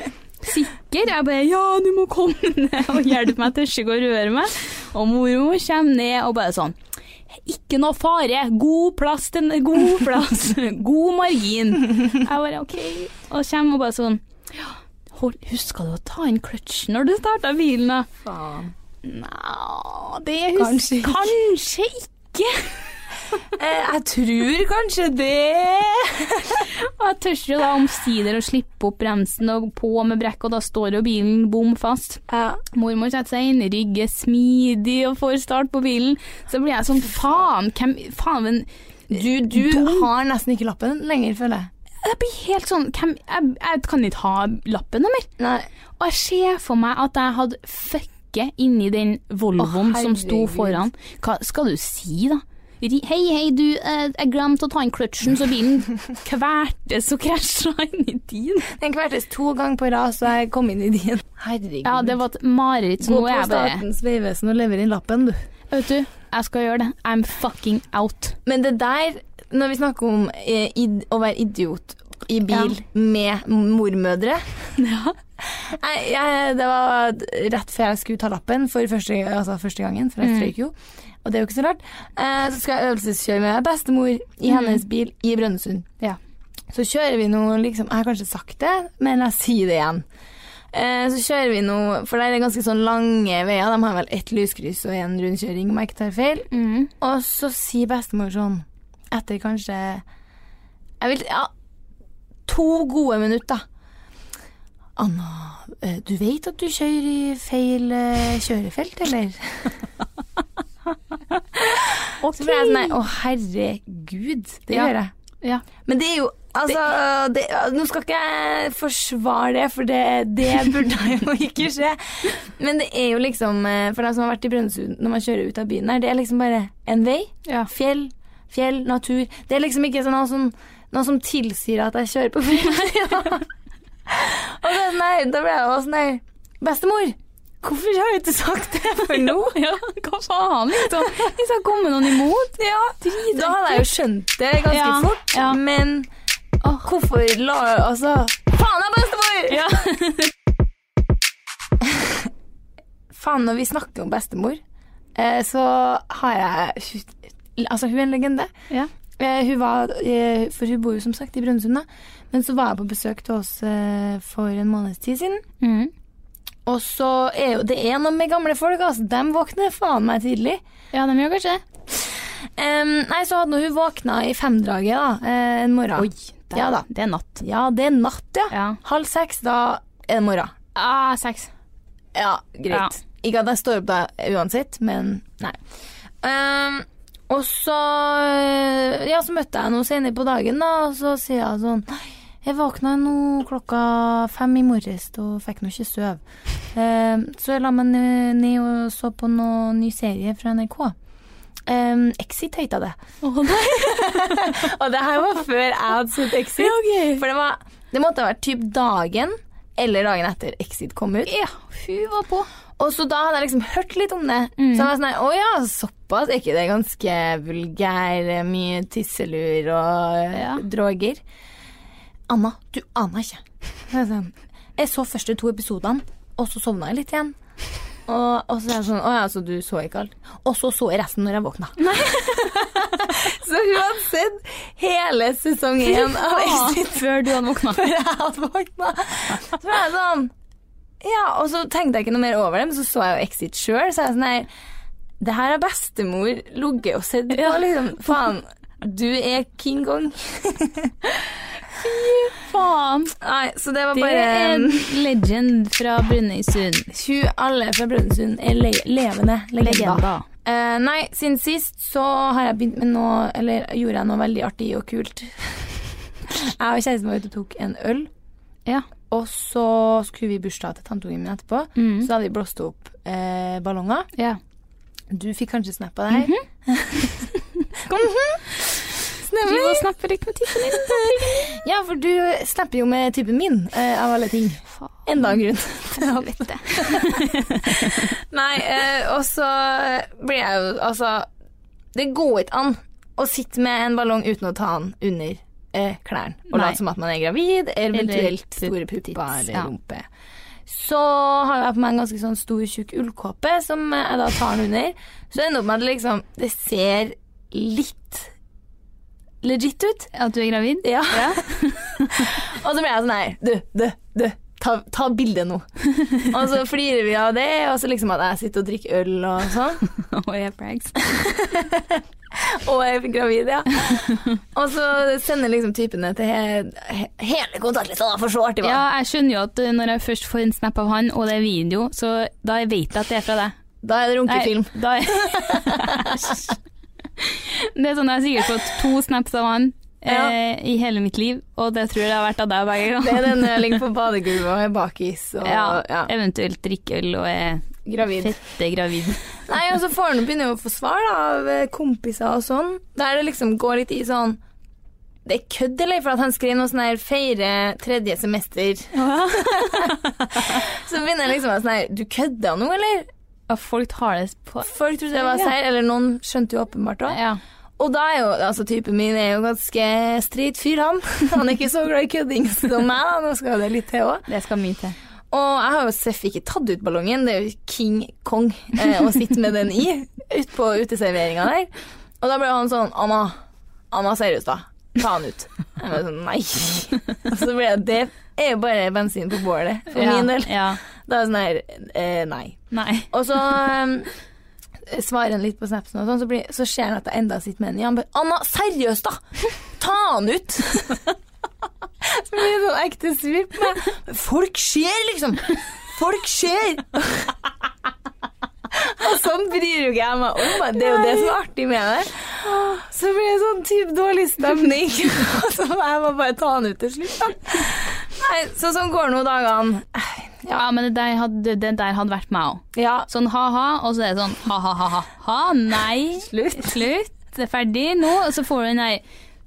Speaker 3: Sikker? Jeg bare 'Ja, du må komme ned og hjelpe meg til ikke å røre meg'. Og mormor kommer ned og bare sånn 'Ikke noe fare. God plass til God plass. God margin'. Jeg bare 'OK'. Og kommer og bare sånn Hold, Huska du å ta inn kløtsjen når du starta bilen, da?
Speaker 4: Faen.
Speaker 3: Nei, det husker
Speaker 4: Kanskje ikke.
Speaker 3: Kanskje ikke.
Speaker 4: Eh, jeg tror kanskje det.
Speaker 3: Og jeg tør jo da omsider å slippe opp bremsen og på med brekk, og da står jo bilen bom fast.
Speaker 4: Ja.
Speaker 3: Mormor setter seg inn, rygger smidig og får start på bilen. Så blir jeg sånn faen, hvem faen, men
Speaker 4: Du, du
Speaker 3: Dum.
Speaker 4: har nesten ikke lappen lenger, føler jeg.
Speaker 3: jeg blir helt sånn hvem, jeg, jeg kan ikke ha lappen mer.
Speaker 4: Nei.
Speaker 3: Og jeg ser for meg at jeg hadde fucket inni den Volvoen
Speaker 4: oh,
Speaker 3: som sto foran. Hva skal du si, da? Hei, hei, du, eh, jeg glemte å ta inn kløtsjen, så bilen kvertes og krasja inn i din.
Speaker 4: Den kvertes to ganger på rad, så jeg kom inn i din. Herregud.
Speaker 3: Ja, det var et mareritt.
Speaker 4: Gå på
Speaker 3: jeg bare
Speaker 4: Statens vegvesen og lever inn lappen, du.
Speaker 3: Vet du, jeg skal gjøre det. I'm fucking out.
Speaker 4: Men det der, når vi snakker om eh, å være idiot i bil med mormødre
Speaker 3: Ja.
Speaker 4: jeg, jeg, Det var rett før jeg skulle ta lappen for første, altså første gangen, for jeg
Speaker 3: Mm.
Speaker 4: strøyk jo. Og det er jo ikke så rart. Eh, så skal jeg øvelseskjøre med bestemor i hennes bil i Brønnøysund.
Speaker 3: Mm. Ja.
Speaker 4: Så kjører vi noe liksom Jeg har kanskje sagt det, men jeg sier det igjen. Eh, så kjører vi noe For det er ganske sånn lange veier. De har vel ett lyskryss og en rundkjøring, om jeg ikke tar feil.
Speaker 3: Mm.
Speaker 4: Og så sier bestemor sånn, etter kanskje Jeg vil Ja, to gode minutter. Anna, eh, du vet at du kjører i feil eh, kjørefelt, eller? Så ble jeg sånn nei, Å, herregud. Det
Speaker 3: Ja.
Speaker 4: gjør jeg.
Speaker 3: Ja.
Speaker 4: Men det er jo Altså, det, nå skal ikke jeg forsvare det, for det, det burde jo ikke skje. Men det er jo liksom, eh, for dem som har vært i Brønnøysund når man kjører ut av byen her, det er liksom bare en vei,
Speaker 3: Ja.
Speaker 4: fjell, fjell, natur. Det er liksom ikke sånn noe som, noe som tilsier at jeg kjører på fjell. Og det, nei, da ble jeg også sånn nei, bestemor, hvorfor har du ikke sagt det for nå?
Speaker 3: ja, hva faen, liksom? Hvis det kommer noen imot?
Speaker 4: Ja, da hadde jeg jo skjønt det ganske
Speaker 3: Ja,
Speaker 4: fort,
Speaker 3: ja.
Speaker 4: men hvorfor la Altså, faen da, bestemor!
Speaker 3: Ja.
Speaker 4: Faen, når vi snakker om bestemor, eh, så har jeg Altså, hun er en legende.
Speaker 3: Ja.
Speaker 4: Eh, hun var, eh, for hun bor jo som sagt i Brønnøysund. Men så var jeg på besøk til oss for en måneds tid siden.
Speaker 3: Mm.
Speaker 4: Og så er jo det er noe med gamle folk, altså. De våkner faen meg tidlig.
Speaker 3: ja, de gjør kanskje.
Speaker 4: Em, nei, så hadde hun våkna i femdraget da, eh, en morgen.
Speaker 3: det,
Speaker 4: Ja da.
Speaker 3: det er natt.
Speaker 4: Ja, det er natt, ja.
Speaker 3: Ja.
Speaker 4: Halv seks, da er det morgen.
Speaker 3: Ah, seks.
Speaker 4: Ja, greit. Ikke at jeg står opp da uansett, men nei. Um, og så eh, Ja, så møtte jeg henne senere på dagen, da, og så sier jeg sånn Nei, jeg våkna nå klokka fem i morges og fikk nå ikke sove. Em, så jeg la meg ned og så på noen ny serie fra NRK. Um, Exit heita det. og det her var før jeg hadde sett Exit. For det, var, det måtte ha vært typ dagen eller dagen etter Exit kom ut.
Speaker 3: Ja, hun var på.
Speaker 4: Og så da hadde jeg liksom hørt litt om det. Så jeg var sånn her, Å ja, såpass. Er ikke det ganske vulgær? Mye tisselur og
Speaker 3: Ja.
Speaker 4: droger? Anna, du aner ikke. Jeg, sånn, så første to episodene, og så sovna jeg litt igjen. Og, og så er jeg sånn Å ja, så du så ikke alt? Og så så jeg resten når jeg våkna. så hun hadde sett hele sesong én av Exit
Speaker 3: Før du hadde våkna.
Speaker 4: før jeg hadde våkna. Så var jeg sånn Ja, og så tenkte jeg ikke noe mer over det, men så så jeg jo Exit sjøl, så jeg sånn nei, Det her har bestemor ligget og sett på, liksom. Faen, du er King Kong.
Speaker 3: Faen.
Speaker 4: Nei, så det var
Speaker 3: Det
Speaker 4: bare
Speaker 3: er en legend fra Brønnøysund.
Speaker 4: Hun alle fra Brønnøysund er le levende legender.
Speaker 3: Legender.
Speaker 4: Eh, nei, siden sist så har jeg begynt med noe Eller gjorde jeg noe veldig artig og kult. jeg og kjæresten var ute og tok en øl.
Speaker 3: Ja.
Speaker 4: Og så skulle vi i bursdag til tanteungen min etterpå.
Speaker 3: Mm.
Speaker 4: Så hadde vi blåst opp eh, ballonger.
Speaker 3: ja.
Speaker 4: Du fikk kanskje snap av det her? Mhm.
Speaker 3: Du må snappe litt med tissen din.
Speaker 4: Ja, for du snapper jo med typen min, eh, av alle ting. Enda en grunn.
Speaker 3: Helvete.
Speaker 4: Nei, eh, og så blir jeg jo Altså, det går ikke an å sitte med en ballong uten å ta den under eh, klærne og
Speaker 3: Nei.
Speaker 4: late som at man er gravid, eventuelt store pupper eller
Speaker 3: ja.
Speaker 4: rumpe. Så har jeg på meg en ganske sånn stor, tjukk ullkåpe som jeg da tar den under. Så det ender opp med at det liksom Det ser litt legit ut.
Speaker 3: At du er gravid?
Speaker 4: Ja. og så ble jeg sånn her Du, du, du. Ta, ta bilde nå. og så flirer vi av det, og så liksom at jeg sitter og drikker øl og sånn.
Speaker 3: Og jeg er prags.
Speaker 4: Og jeg er gravid, ja. og så sender liksom typene til he he hele kontaktlista, da, for så artig var
Speaker 3: Ja, jeg skjønner jo at uh, når jeg først får en snap av han, og det er video, så da vet jeg at det er fra deg.
Speaker 4: Da er det runkefilm.
Speaker 3: Nei, Da er... det er sånn jeg har sikkert fått to snaps av han
Speaker 4: Ja.
Speaker 3: eh, i hele mitt liv, og det tror jeg det har vært av deg begge
Speaker 4: Det er den jeg ligger på badegulvet og er bakis og
Speaker 3: Ja,
Speaker 4: ja,
Speaker 3: eventuelt drikke øl og er
Speaker 4: gravid.
Speaker 3: fette gravid.
Speaker 4: Nei, og så får han begynner å få svar da, av eh, kompiser og sånn, der det liksom går litt i sånn det er kødd, eller? For at han skriver noe sånn her 'feire tredje semester'. så begynner jeg liksom å sånn her Du kødda nå, eller?
Speaker 3: Og folk tar det på
Speaker 4: Folk trodde det var seir, eller noen skjønte jo åpenbart òg.
Speaker 3: Ja.
Speaker 4: Og da er jo altså typen min er jo ganske streit fyr, han. Han er ikke så glad i kødding som meg, da. Nå skal det litt til òg.
Speaker 3: Det skal mye til.
Speaker 4: Og jeg har jo Seff ikke tatt ut ballongen, det er jo King Kong eh, å sitte med den i ut på uteserveringa der. Og da ble han sånn Anna, Anna seriøst da, ta han ut. Jeg ble sånn nei. Og så ble det det er jo bare bensin på bålet for
Speaker 3: ja.
Speaker 4: min del.
Speaker 3: Ja.
Speaker 4: Da er det sånn her eh, nei.
Speaker 3: Nei.
Speaker 4: Og så um, svarer han litt på snapsen, og sånn, så, blir, så ser han at jeg enda sitter med den i. Han bare 'Anna, seriøst, da! Ta han ut!' så blir det sånn ekte svir på meg. Folk ser, liksom! Folk ser! og sånn bryr jo ikke jeg meg om. Det er jo det som er artig med det. Så blir det sånn typ dårlig stemning. så jeg må bare ta den ut til slutt, da. Nei, så sånn går nå dagene.
Speaker 3: Ja, men det der hadde, det der hadde vært meg òg.
Speaker 4: Ja,
Speaker 3: Sånn ha-ha, og så er det sånn ha-ha-ha-ha, nei,
Speaker 4: Slutt.
Speaker 3: slutt, det er ferdig nå, og så får du en der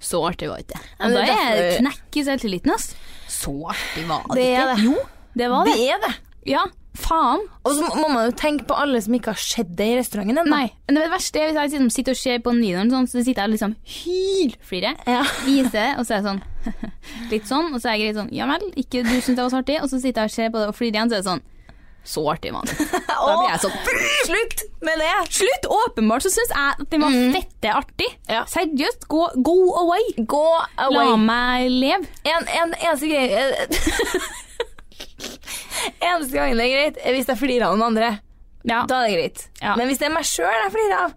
Speaker 3: så artig var det ikke. Og da
Speaker 4: er
Speaker 3: det knekk i selvtilliten, ass. Så artig var det,
Speaker 4: Det er
Speaker 3: ikke.
Speaker 4: det.
Speaker 3: Jo, det var det.
Speaker 4: det er det.
Speaker 3: Ja, faen.
Speaker 4: Og så må man jo tenke på alle som ikke har sett det i restauranten ennå.
Speaker 3: Det verste er hvis jeg liksom sitter og ser på nyhetene sånn, så sitter jeg liksom hylflirer,
Speaker 4: Ja.
Speaker 3: viser det, og så er jeg sånn litt sånn, og så er jeg greit sånn ja vel, ikke du syns det var så artig, og så sitter jeg og ser på det og flirer igjen, så er det sånn så artig, mann. Da blir jeg sånn
Speaker 4: Slutt med det!
Speaker 3: Slutt! Åpenbart så syns jeg at det var fette artig.
Speaker 4: Ja.
Speaker 3: Seriøst, gå, go away.
Speaker 4: Gå
Speaker 3: La meg leve.
Speaker 4: En, en eneste greie Eneste gangen det er greit, er hvis jeg flirer av noen andre.
Speaker 3: Ja.
Speaker 4: Da er det greit.
Speaker 3: Ja.
Speaker 4: Men hvis det er meg sjøl jeg flirer av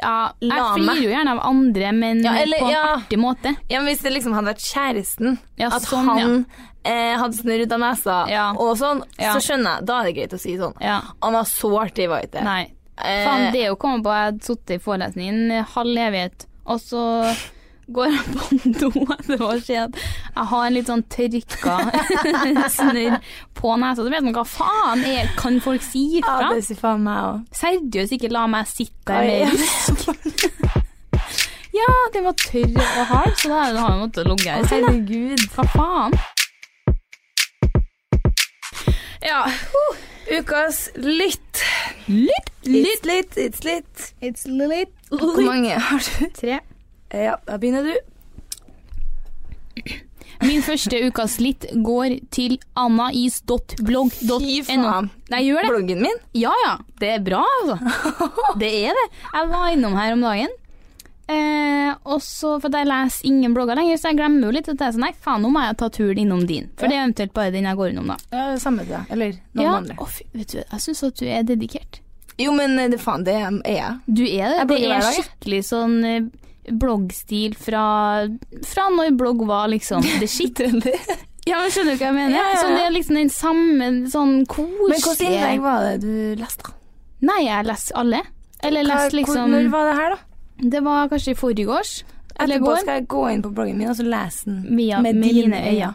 Speaker 3: Ja, jeg flirer jo gjerne av andre, men
Speaker 4: Ja, eller-
Speaker 3: på en
Speaker 4: ja.
Speaker 3: artig måte.
Speaker 4: Ja, men Hvis det liksom hadde vært kjæresten, at
Speaker 3: sånn,
Speaker 4: han eh, hadde snørr ut av nesa og sånn, så skjønner jeg. Da er det greit å si sånn.
Speaker 3: Ja.
Speaker 4: Han var så artig, var ikke det?
Speaker 3: Nei.
Speaker 4: Eh,
Speaker 3: Faen, det å komme på Jeg hadde sittet i forelesningen halv evighet, og så går jeg på do etter og ser at jeg har en litt sånn tørka snørr på nesa. Så vet man hva faen er Kan folk si
Speaker 4: Ja,
Speaker 3: ifra?
Speaker 4: det sier faen meg òg.
Speaker 3: Seriøst, ikke la meg sitte der med ja, den var tørr og hard, så da har jeg måttet ligge her. da.
Speaker 4: Herregud.
Speaker 3: Hva faen? Ja.
Speaker 4: Ukas lytt.
Speaker 3: Litt,
Speaker 4: It's litt, it's litt.
Speaker 3: It's litt.
Speaker 4: Hvor mange har du?
Speaker 3: Tre.
Speaker 4: Ja, da begynner du.
Speaker 3: Min første ukas litt går til annais.blogg.no. Nei, gjør det.
Speaker 4: Bloggen min?
Speaker 3: Ja ja, det er bra, altså. Det er det. Jeg var innom her om dagen. Eh, og så, for Jeg leser ingen blogger lenger, så jeg glemmer jo litt at jeg er sånn, nei faen, nå må jeg ta turen innom din. For det er eventuelt bare den jeg går innom, da.
Speaker 4: Ja, det samme det. Eller noen
Speaker 3: ja,
Speaker 4: andre.
Speaker 3: fy, vet du, Jeg syns at du er dedikert.
Speaker 4: Jo, men eh, det faen, det er jeg.
Speaker 3: Du er det.
Speaker 4: Jeg
Speaker 3: Det er skikkelig sånn eh, bloggstil fra, fra når blogg var liksom det shit. ja, men Skjønner du hva jeg mener?
Speaker 4: Ja, ja, ja.
Speaker 3: Sånn, det er liksom den samme sånn koselige
Speaker 4: Men hvilket innlegg var det du leste?
Speaker 3: Nei, jeg leser alle. Eller
Speaker 4: hvor-
Speaker 3: liksom
Speaker 4: Når var det her, da?
Speaker 3: Det var kanskje i forgårs. Eller
Speaker 4: Etterpå
Speaker 3: går.
Speaker 4: skal jeg gå inn på bloggen min og så lese den
Speaker 3: Via, med, dine øyne.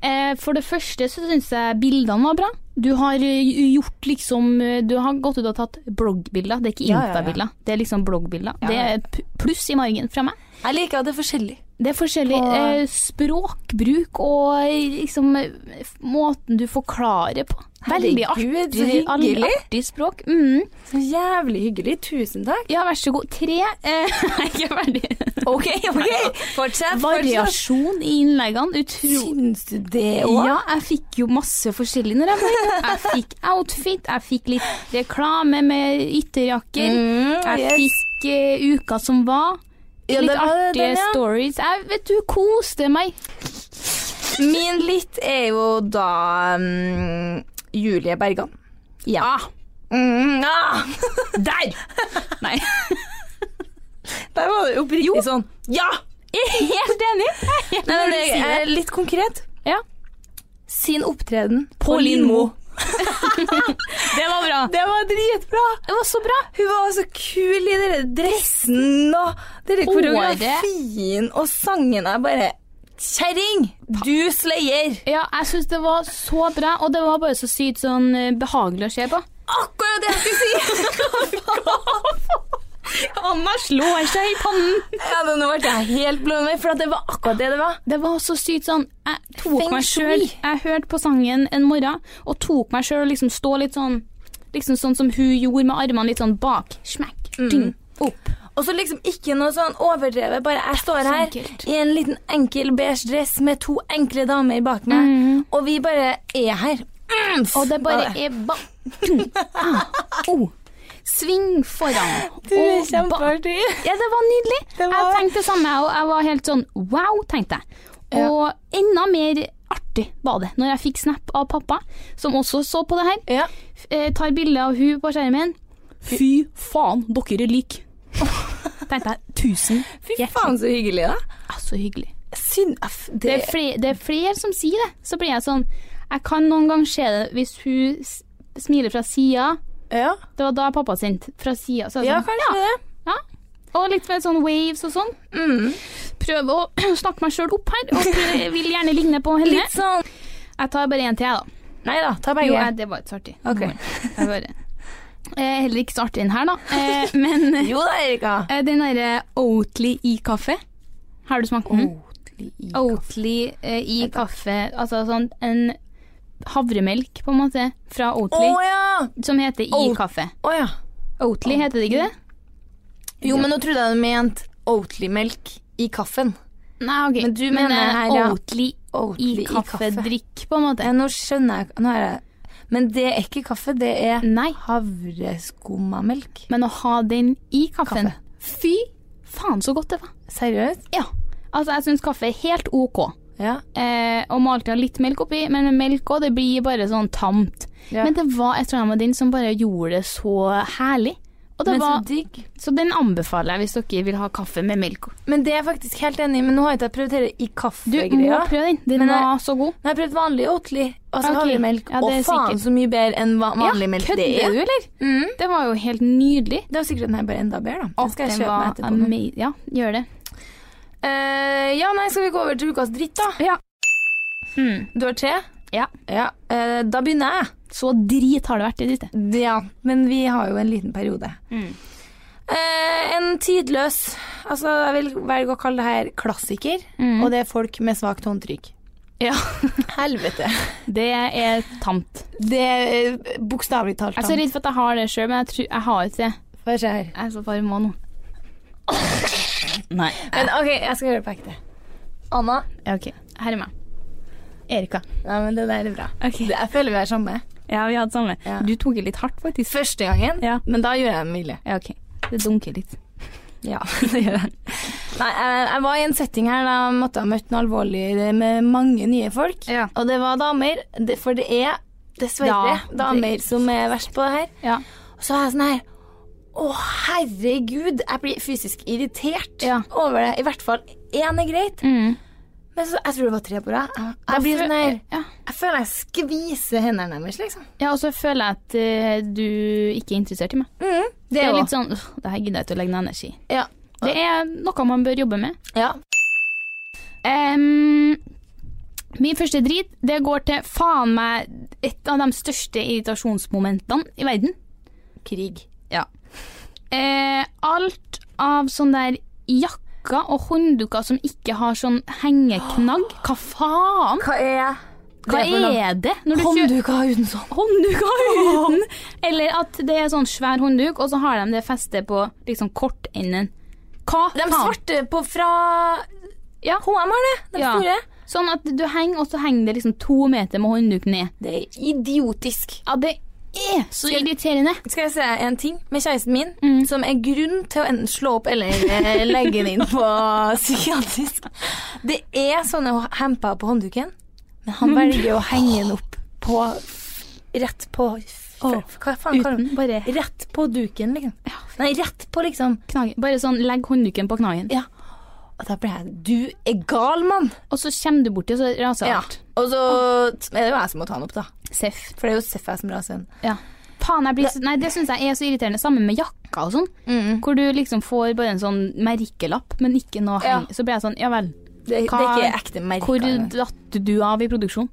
Speaker 3: Eh, for det første så syns jeg bildene var bra. Du har eh, gjort liksom eh, Du har gått ut og tatt bloggbilder. Det er ikke
Speaker 4: Ja, ja, ja.
Speaker 3: Det er liksom bloggbilder. Det er pluss i margen fra meg.
Speaker 4: Jeg liker at det er forskjellig.
Speaker 3: Det er forskjellig på... språkbruk og liksom måten du forklarer på. Veldig
Speaker 4: Herregud, så
Speaker 3: artig,
Speaker 4: hyggelig.
Speaker 3: artig språk. Mm.
Speaker 4: Så jævlig hyggelig. Tusen takk.
Speaker 3: Ja, vær så god. Tre eh, Jeg er ferdig.
Speaker 4: Ok, ok. Fortsett.
Speaker 3: Variasjon i innleggene. Utro...
Speaker 4: Syns du det òg?
Speaker 3: Ja, jeg fikk jo masse forskjellig når jeg var. Jeg fikk outfit, jeg fikk litt reklame med ytterjakker.
Speaker 4: Mm,
Speaker 3: Jeg
Speaker 4: yes.
Speaker 3: fikk eh, uka som var.
Speaker 4: Ja,
Speaker 3: litt
Speaker 4: var
Speaker 3: artige
Speaker 4: den, ja.
Speaker 3: stories. Jeg vet du, koste meg.
Speaker 4: Min litt er jo da mm, Julie Bergan.
Speaker 3: Ja.
Speaker 4: Mm, ah.
Speaker 3: Der! Nei.
Speaker 4: Der var det oppriktig sånn Ja!
Speaker 3: Helt enig. Helt
Speaker 4: Nei, det er litt konkret.
Speaker 3: Ja.
Speaker 4: Sin opptreden
Speaker 3: På på
Speaker 4: Lindmo.
Speaker 3: Det var bra.
Speaker 4: Det var dritbra.
Speaker 3: Det var så bra.
Speaker 4: Hun var så kul i den dressen og den koreografien og sangen. Jeg bare Kjerring! Du slayer!
Speaker 3: Ja, jeg syns det var så bra, og det var bare så sykt sånn eh, behagelig å se på.
Speaker 4: Akkurat det jeg skulle si!
Speaker 3: Anna slår seg i pannen.
Speaker 4: ja, Nå ble jeg helt blå med, for det var akkurat det det var.
Speaker 3: Det var så sykt sånn Jeg tok
Speaker 4: Feng
Speaker 3: meg sjøl Jeg hørte på sangen en morgen og tok meg sjøl og liksom stå litt sånn Liksom sånn som hun gjorde med armene litt sånn bak. Smekk,
Speaker 4: Mm.
Speaker 3: ding, opp.
Speaker 4: Og så liksom ikke noe sånn overdrevet. Bare jeg står her i en liten enkel beige dress med to enkle damer bak meg, og vi bare er her. Mm,
Speaker 3: Og det bare er ba... Ah, oh. Sving foran.
Speaker 4: Du
Speaker 3: og
Speaker 4: kjempeartig.
Speaker 3: Ja, det var nydelig.
Speaker 4: Det var
Speaker 3: Jeg tenkte det samme, og jeg var helt sånn wow, tenkte jeg. Og enda mer artig var det når jeg fikk snap av pappa, som også så på det her.
Speaker 4: Ja.
Speaker 3: Eh, tar bilde av hun på skjermen. Fy faen, dere er like. tenkte jeg. Tusen
Speaker 4: Fy faen, så hyggelig, da.
Speaker 3: Ja, så hyggelig.
Speaker 4: Syn,
Speaker 3: Det
Speaker 4: det,
Speaker 3: er, flere, det er flere som sier det. Så blir jeg sånn Jeg kan noen ganger se det hvis hun smiler fra sida.
Speaker 4: Ja,
Speaker 3: Det var da pappa sendte fra sida. Så
Speaker 4: ja
Speaker 3: sånn,
Speaker 4: kanskje det.
Speaker 3: ja. Og litt med sånn waves og sånn.
Speaker 4: Mm.
Speaker 3: Prøve å snakke meg sjøl opp her, og vil gjerne ligne på henne.
Speaker 4: Litt sånn
Speaker 3: Jeg tar bare en til, jeg, da.
Speaker 4: Nei da, ta begge.
Speaker 3: Jo, jeg, det var ikke så artig.
Speaker 4: Ok.
Speaker 3: Jeg bare. Eh, heller ikke så artig den her, da. Eh, men eh,
Speaker 4: Jo da, Erika.
Speaker 3: den derre Oatly i kaffe, har du smakt den?
Speaker 4: Oatly i
Speaker 3: Oatly eh, kaffe, altså sånn en havremelk, på en måte, fra
Speaker 4: Oatly.
Speaker 3: Oatly,
Speaker 4: ja!
Speaker 3: som heter i
Speaker 4: Oat-
Speaker 3: kaffe.
Speaker 4: Oh, ja.
Speaker 3: Oatly heter det ikke det?
Speaker 4: Jo, men nå trodde jeg du mente Oatly-melk i kaffen.
Speaker 3: Nei, ok.
Speaker 4: Men du mener
Speaker 3: men,
Speaker 4: her, ja.
Speaker 3: Oatly
Speaker 4: Oatly
Speaker 3: i
Speaker 4: kaffedrikk, kaffe.
Speaker 3: på en måte.
Speaker 4: Nå skjønner jeg nå er jeg. Men det er ikke kaffe, det er
Speaker 3: Nei,
Speaker 4: havreskummamelk.
Speaker 3: men å ha den i kaffen
Speaker 4: Kaffe.
Speaker 3: Fy faen så godt det var.
Speaker 4: Seriøst?
Speaker 3: Ja. Altså, jeg syns kaffe er helt ok.
Speaker 4: Ja.
Speaker 3: Eh, og må alltid ha litt melk oppi, men melk òg, det blir bare sånn tamt.
Speaker 4: Ja.
Speaker 3: Men det var et eller annet med den som bare gjorde det så herlig.
Speaker 4: Men så digg.
Speaker 3: så den anbefaler jeg hvis dere vil ha kaffe med melk.
Speaker 4: Men det er jeg faktisk helt enig i, men nå har jeg ikke prøvd det i
Speaker 3: Du må prøve den. Den
Speaker 4: Men jeg-
Speaker 3: så god.
Speaker 4: Nå har jeg prøvd vanlig Oatly, og så
Speaker 3: okay.
Speaker 4: havremelk.
Speaker 3: Ja,
Speaker 4: og faen
Speaker 3: sikkert-
Speaker 4: så mye bedre enn vanlig vanlig melk det er.
Speaker 3: du, eller?
Speaker 4: Mm.
Speaker 3: Det var jo helt nydelig.
Speaker 4: Det var sikkert den her bare enda bedre, da. Den skal jeg kjøpe meg etterpå.
Speaker 3: Ja, gjør det.
Speaker 4: Uh, ja, nei, skal vi gå over til ukas dritt, da?
Speaker 3: Ja. Mm.
Speaker 4: Du har tre?
Speaker 3: Ja.
Speaker 4: Ja, Uh, da begynner jeg.
Speaker 3: Så drit har det vært i det siste.
Speaker 4: Ja, men vi har jo en liten periode.
Speaker 3: Mm.
Speaker 4: Eh, en tidløs Altså, jeg vil velge å kalle det her klassiker,
Speaker 3: Mm.
Speaker 4: og det er folk med svakt håndtrykk.
Speaker 3: Ja.
Speaker 4: Helvete.
Speaker 3: Det er tamt.
Speaker 4: Det er eh, bokstavelig talt.
Speaker 3: Jeg er så redd for at jeg har det sjøl, men jeg, tror, jeg har ikke det.
Speaker 4: Få se her.
Speaker 3: Jeg er så varm nå. Nei.
Speaker 4: Men OK, jeg skal gjøre det på ekte. Anna?
Speaker 3: Ja, OK. Her er meg. Erika.
Speaker 4: Nei, men det der er bra. Okay. Jeg føler vi er samme.
Speaker 3: Ja, vi hadde samme.
Speaker 4: Ja.
Speaker 3: Du tok det litt hardt, faktisk.
Speaker 4: Første gangen,
Speaker 3: Ja.
Speaker 4: men da gjør jeg det med vilje.
Speaker 3: Ja, OK. Det dunker litt.
Speaker 4: Ja, det gjør jeg. Nei, jeg, jeg var i en setting her da jeg måtte ha møtt noe alvorlig med mange nye folk.
Speaker 3: Ja.
Speaker 4: Og det var damer, for det er dessverre
Speaker 3: Ja, det-
Speaker 4: damer som er verst på det her.
Speaker 3: Ja.
Speaker 4: Og så er jeg sånn her Å, herregud, jeg blir fysisk irritert over det. I hvert fall én er greit,
Speaker 3: Mm.
Speaker 4: Men så, jeg tror det var tre på rad. Jeg, jeg blir sånn her
Speaker 3: Ja.
Speaker 4: Jeg føler jeg skviser hendene deres, liksom.
Speaker 3: ja, og så føler jeg at uh, du ikke er interessert i meg.
Speaker 4: Mm,
Speaker 3: Det er
Speaker 4: jo-
Speaker 3: litt sånn «Åh, Det her gidder jeg ikke å legge ned energi.
Speaker 4: Ja.
Speaker 3: Det er noe man bør jobbe med.
Speaker 4: ja.
Speaker 3: Um, min første drit, det går til faen meg et av de største irritasjonsmomentene i verden.
Speaker 4: Krig.
Speaker 3: Ja. Uh, alt av sånn der jakker og håndduker som ikke har sånn hengeknagg. Hva faen?
Speaker 4: Hva er
Speaker 3: Hva er det?
Speaker 4: Håndduker uten sånn.
Speaker 3: Håndduker uten! Eller at det er sånn svær håndduk, og så har de det festet på liksom kortenden. Hva
Speaker 4: De
Speaker 3: faen?
Speaker 4: svarte på fra
Speaker 3: Ja.
Speaker 4: HM har det, de
Speaker 3: Ja.
Speaker 4: store.
Speaker 3: Sånn at du henger, og så henger det liksom to meter med håndduk ned.
Speaker 4: Det er idiotisk.
Speaker 3: Ja, det er så irriterende.
Speaker 4: Skal jeg si en ting med kjæresten min,
Speaker 3: Mm.
Speaker 4: som er grunn til å enten slå opp eller eh, legge den inn på psykiatrisk? Det er sånne hemper på håndduken, men han velger å henge den opp på Rett på
Speaker 3: Åh,
Speaker 4: Hva faen kaller man
Speaker 3: bare?
Speaker 4: Rett på duken, liksom. Nei, rett på, liksom.
Speaker 3: knagen. Bare sånn legg håndduken på knagen.
Speaker 4: Ja. Og da ble jeg Du er gal, mann!
Speaker 3: Og så kommer du borti, og så raser
Speaker 4: Ja.
Speaker 3: alt.
Speaker 4: Og så er det jo jeg som må ta den opp, da.
Speaker 3: Seff.
Speaker 4: For det er jo Seff jeg som raser den.
Speaker 3: Ja. Faen, jeg blir så, nei, det syns jeg er så irriterende. Sammen med jakka og sånn.
Speaker 4: Mm.
Speaker 3: Hvor du liksom får bare en sånn merkelapp, men ikke noe
Speaker 4: Ja.
Speaker 3: heng. Så blir jeg sånn, ja vel.
Speaker 4: Det, det er ikke ekte merker.
Speaker 3: Hvor datt du av i produksjon?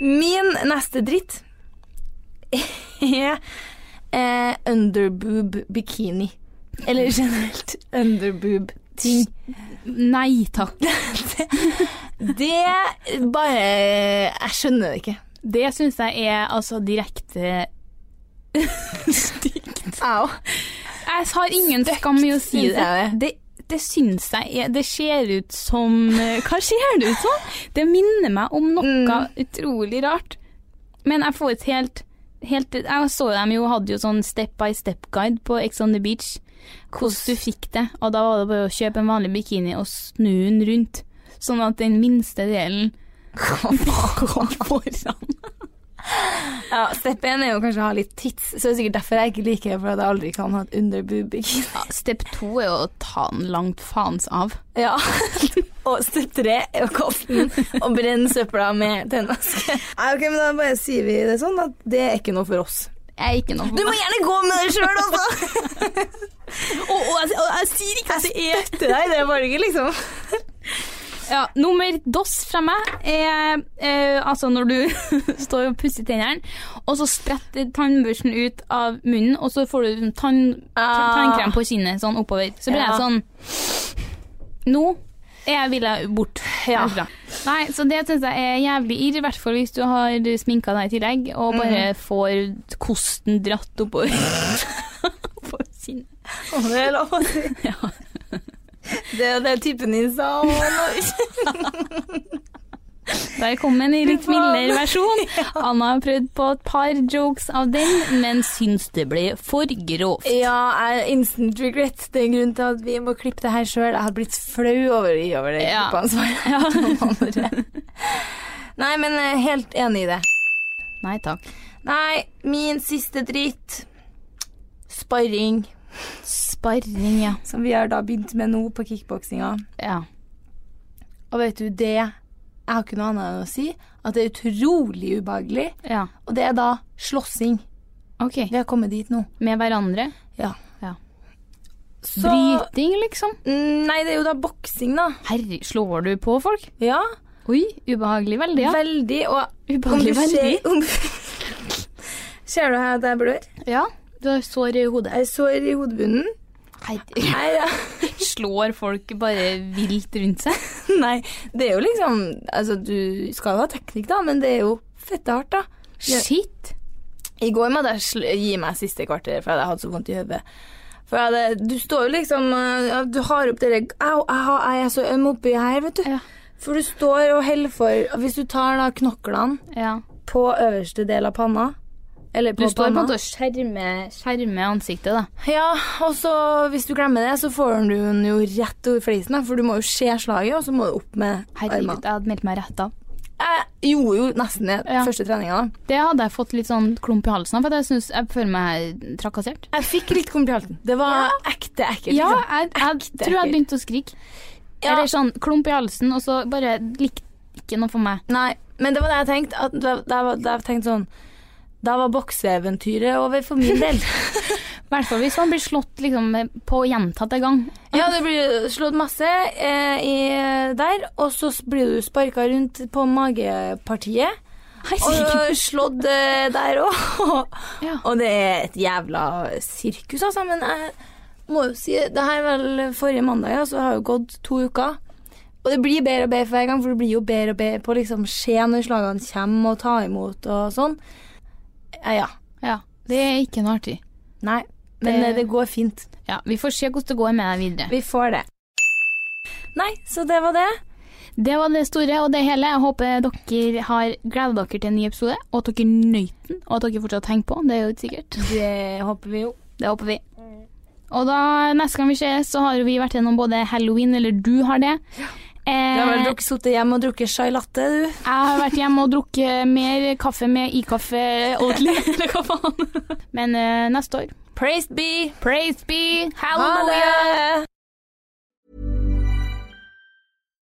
Speaker 4: Min neste dritt er eh, underboob bikini. Eller generelt underboob-ting.
Speaker 3: Nei takk.
Speaker 4: Det bare Jeg skjønner det ikke.
Speaker 3: Det syns jeg er altså direkte stygt.
Speaker 4: Au.
Speaker 3: Jeg har ingen skam i å si det. Det, det syns jeg er Det ser ut som eh, Hva ser det ut som? Det minner meg om noe
Speaker 4: Mm.
Speaker 3: utrolig rart. Men jeg får et helt, helt Jeg så dem jo hadde jo sånn step by step-guide på Ex on the Beach. Hvordan du fikk det. Og da var det bare å kjøpe en vanlig bikini og snu den rundt. Sånn at den minste delen kom foran.
Speaker 4: Ja, Step 1 er jo kanskje å ha litt tits, så det er sikkert derfor jeg ikke liker det, for at jeg aldri kan ha et underboob-bikini.
Speaker 3: Ja, step to er jo å ta den langt faens av.
Speaker 4: Ja. og step 3 er å kaste den og brenne søpla med tennmaske. Nei, ok, men da bare sier vi det sånn at det er ikke noe for oss.
Speaker 3: Jeg er ikke noe
Speaker 4: Du må gjerne gå med det sjøl altså!
Speaker 3: og, og, jeg, og jeg sier ikke at det er
Speaker 4: Til deg, det var det ikke, liksom.
Speaker 3: Ja, nummer dos fra meg er eh, altså når du står og pusser tennene, og så spretter tannbørsten ut av munnen, og så får du sånn tann,
Speaker 4: Ah.
Speaker 3: tannkrem på kinnet sånn oppover. Så blir
Speaker 4: Ja.
Speaker 3: jeg sånn Nå jeg vil jeg bort
Speaker 4: Ja.
Speaker 3: Nei, så det syns jeg er jævlig irr, i hvert fall hvis du har sminka deg i tillegg, og bare får kosten dratt oppover. på kinnet.
Speaker 4: Om det er lov å si.
Speaker 3: Ja.
Speaker 4: Det er det typen din sa.
Speaker 3: Der kom en litt mildere versjon. Anna har prøvd på et par jokes av den, men syns det ble for grovt.
Speaker 4: Ja, instant regret. Det er grunnen til at vi må klippe det her sjøl. Jeg hadde blitt flau over, over det
Speaker 3: Ja.
Speaker 4: klippeansvaret. Nei, men er helt enig i det.
Speaker 3: Nei takk.
Speaker 4: Nei, min siste dritt sparring,
Speaker 3: Sparring, ja.
Speaker 4: som vi har da begynt med nå på kickboksinga.
Speaker 3: ja.
Speaker 4: Og vet du, det Jeg har ikke noe annet enn å si at det er utrolig ubehagelig.
Speaker 3: Ja.
Speaker 4: Og det er da slåssing.
Speaker 3: Okay.
Speaker 4: Vi har kommet dit nå.
Speaker 3: Med hverandre?
Speaker 4: Ja.
Speaker 3: Ja.
Speaker 4: Så
Speaker 3: Bryting, liksom?
Speaker 4: Nei, det er jo da boksing, da.
Speaker 3: Herre, slår du på folk?
Speaker 4: Ja,
Speaker 3: Oi, ubehagelig veldig, ja.
Speaker 4: veldig. Og
Speaker 3: Ubehagelig
Speaker 4: om du
Speaker 3: veldig.
Speaker 4: ser- om- Ser du her at jeg blør?
Speaker 3: Ja, du har sår i hodet.
Speaker 4: Jeg har sår i hodebunnen. Nei,
Speaker 3: slår folk bare vilt rundt seg?
Speaker 4: Nei, det er jo liksom Altså, du skal jo ha teknikk, da, men det er jo fette hardt, da.
Speaker 3: Shit.
Speaker 4: I går måtte jeg gi meg siste kvarter, for jeg hadde så vondt i hodet. For hadde, du står jo liksom øh, Du har opp dere Au, har- jeg er så øm oppi her, vet du.
Speaker 3: Ja.
Speaker 4: For du står og holder for Hvis du tar da knoklene
Speaker 3: Ja.
Speaker 4: på øverste del av panna Eller
Speaker 3: Du står på en måte og skjermer, skjermer ansiktet, da.
Speaker 4: Ja, og så hvis du glemmer det, så får du den jo rett over fleisen, for du må jo se slaget, og så må du opp med
Speaker 3: Herregud,
Speaker 4: armene.
Speaker 3: jeg hadde meldt meg rett av.
Speaker 4: Jeg gjorde jo nesten det
Speaker 3: Ja.
Speaker 4: første treninga.
Speaker 3: Det hadde jeg fått litt sånn klump i halsen av, for jeg, synes, jeg føler meg trakassert.
Speaker 4: Jeg fikk litt klump i halsen. Det var ekte ekkelt.
Speaker 3: Ja,
Speaker 4: liksom.
Speaker 3: jeg, jeg
Speaker 4: Ekte
Speaker 3: tror jeg begynte å skrike.
Speaker 4: Ja.
Speaker 3: Eller sånn klump i halsen, og så bare likte ikke noe for meg.
Speaker 4: Nei, men det var det jeg tenkte. At det, var- da jeg tenkte sånn Da var bokseeventyret over for min del.
Speaker 3: I hvert fall hvis man blir slått liksom, på gjentatte gang.
Speaker 4: ja, det blir slått masse eh, i, der, og så blir du sparka rundt på magepartiet. Og slått eh, der òg.
Speaker 3: Ja.
Speaker 4: Og det er et jævla sirkus, altså. Men jeg må jo si Det her er vel forrige mandag, ja, så det har jo gått to uker. Og det blir bedre og bedre for hver gang, for det blir jo bedre og bedre på å liksom se når slagene kommer, og ta imot og sånn. Ja, ja.
Speaker 3: Ja, det er ikke noe artig.
Speaker 4: Nei. Men
Speaker 3: Det-
Speaker 4: eh, det går fint.
Speaker 3: Ja, Vi får se hvordan det går med deg videre.
Speaker 4: Vi får det. Nei, så det var det.
Speaker 3: Det var det store og det hele. Jeg håper dere har gleda dere til en ny episode, og at dere nøt den, og at dere fortsatt henger på. Det er jo ikke sikkert.
Speaker 4: Det håper vi jo.
Speaker 3: Det håper vi. Og da neste gang vi ses, så har vi vært gjennom både halloween, eller du har det.
Speaker 4: Du har vel
Speaker 3: Eh,
Speaker 4: drukket sittet hjemme og drukket chai latte, du?
Speaker 3: jeg har vært hjemme og drukket mer kaffe med i-kaffe Oatly, eller hva faen. Men eh, neste år
Speaker 4: Praised be.
Speaker 3: Praise be,
Speaker 4: Ha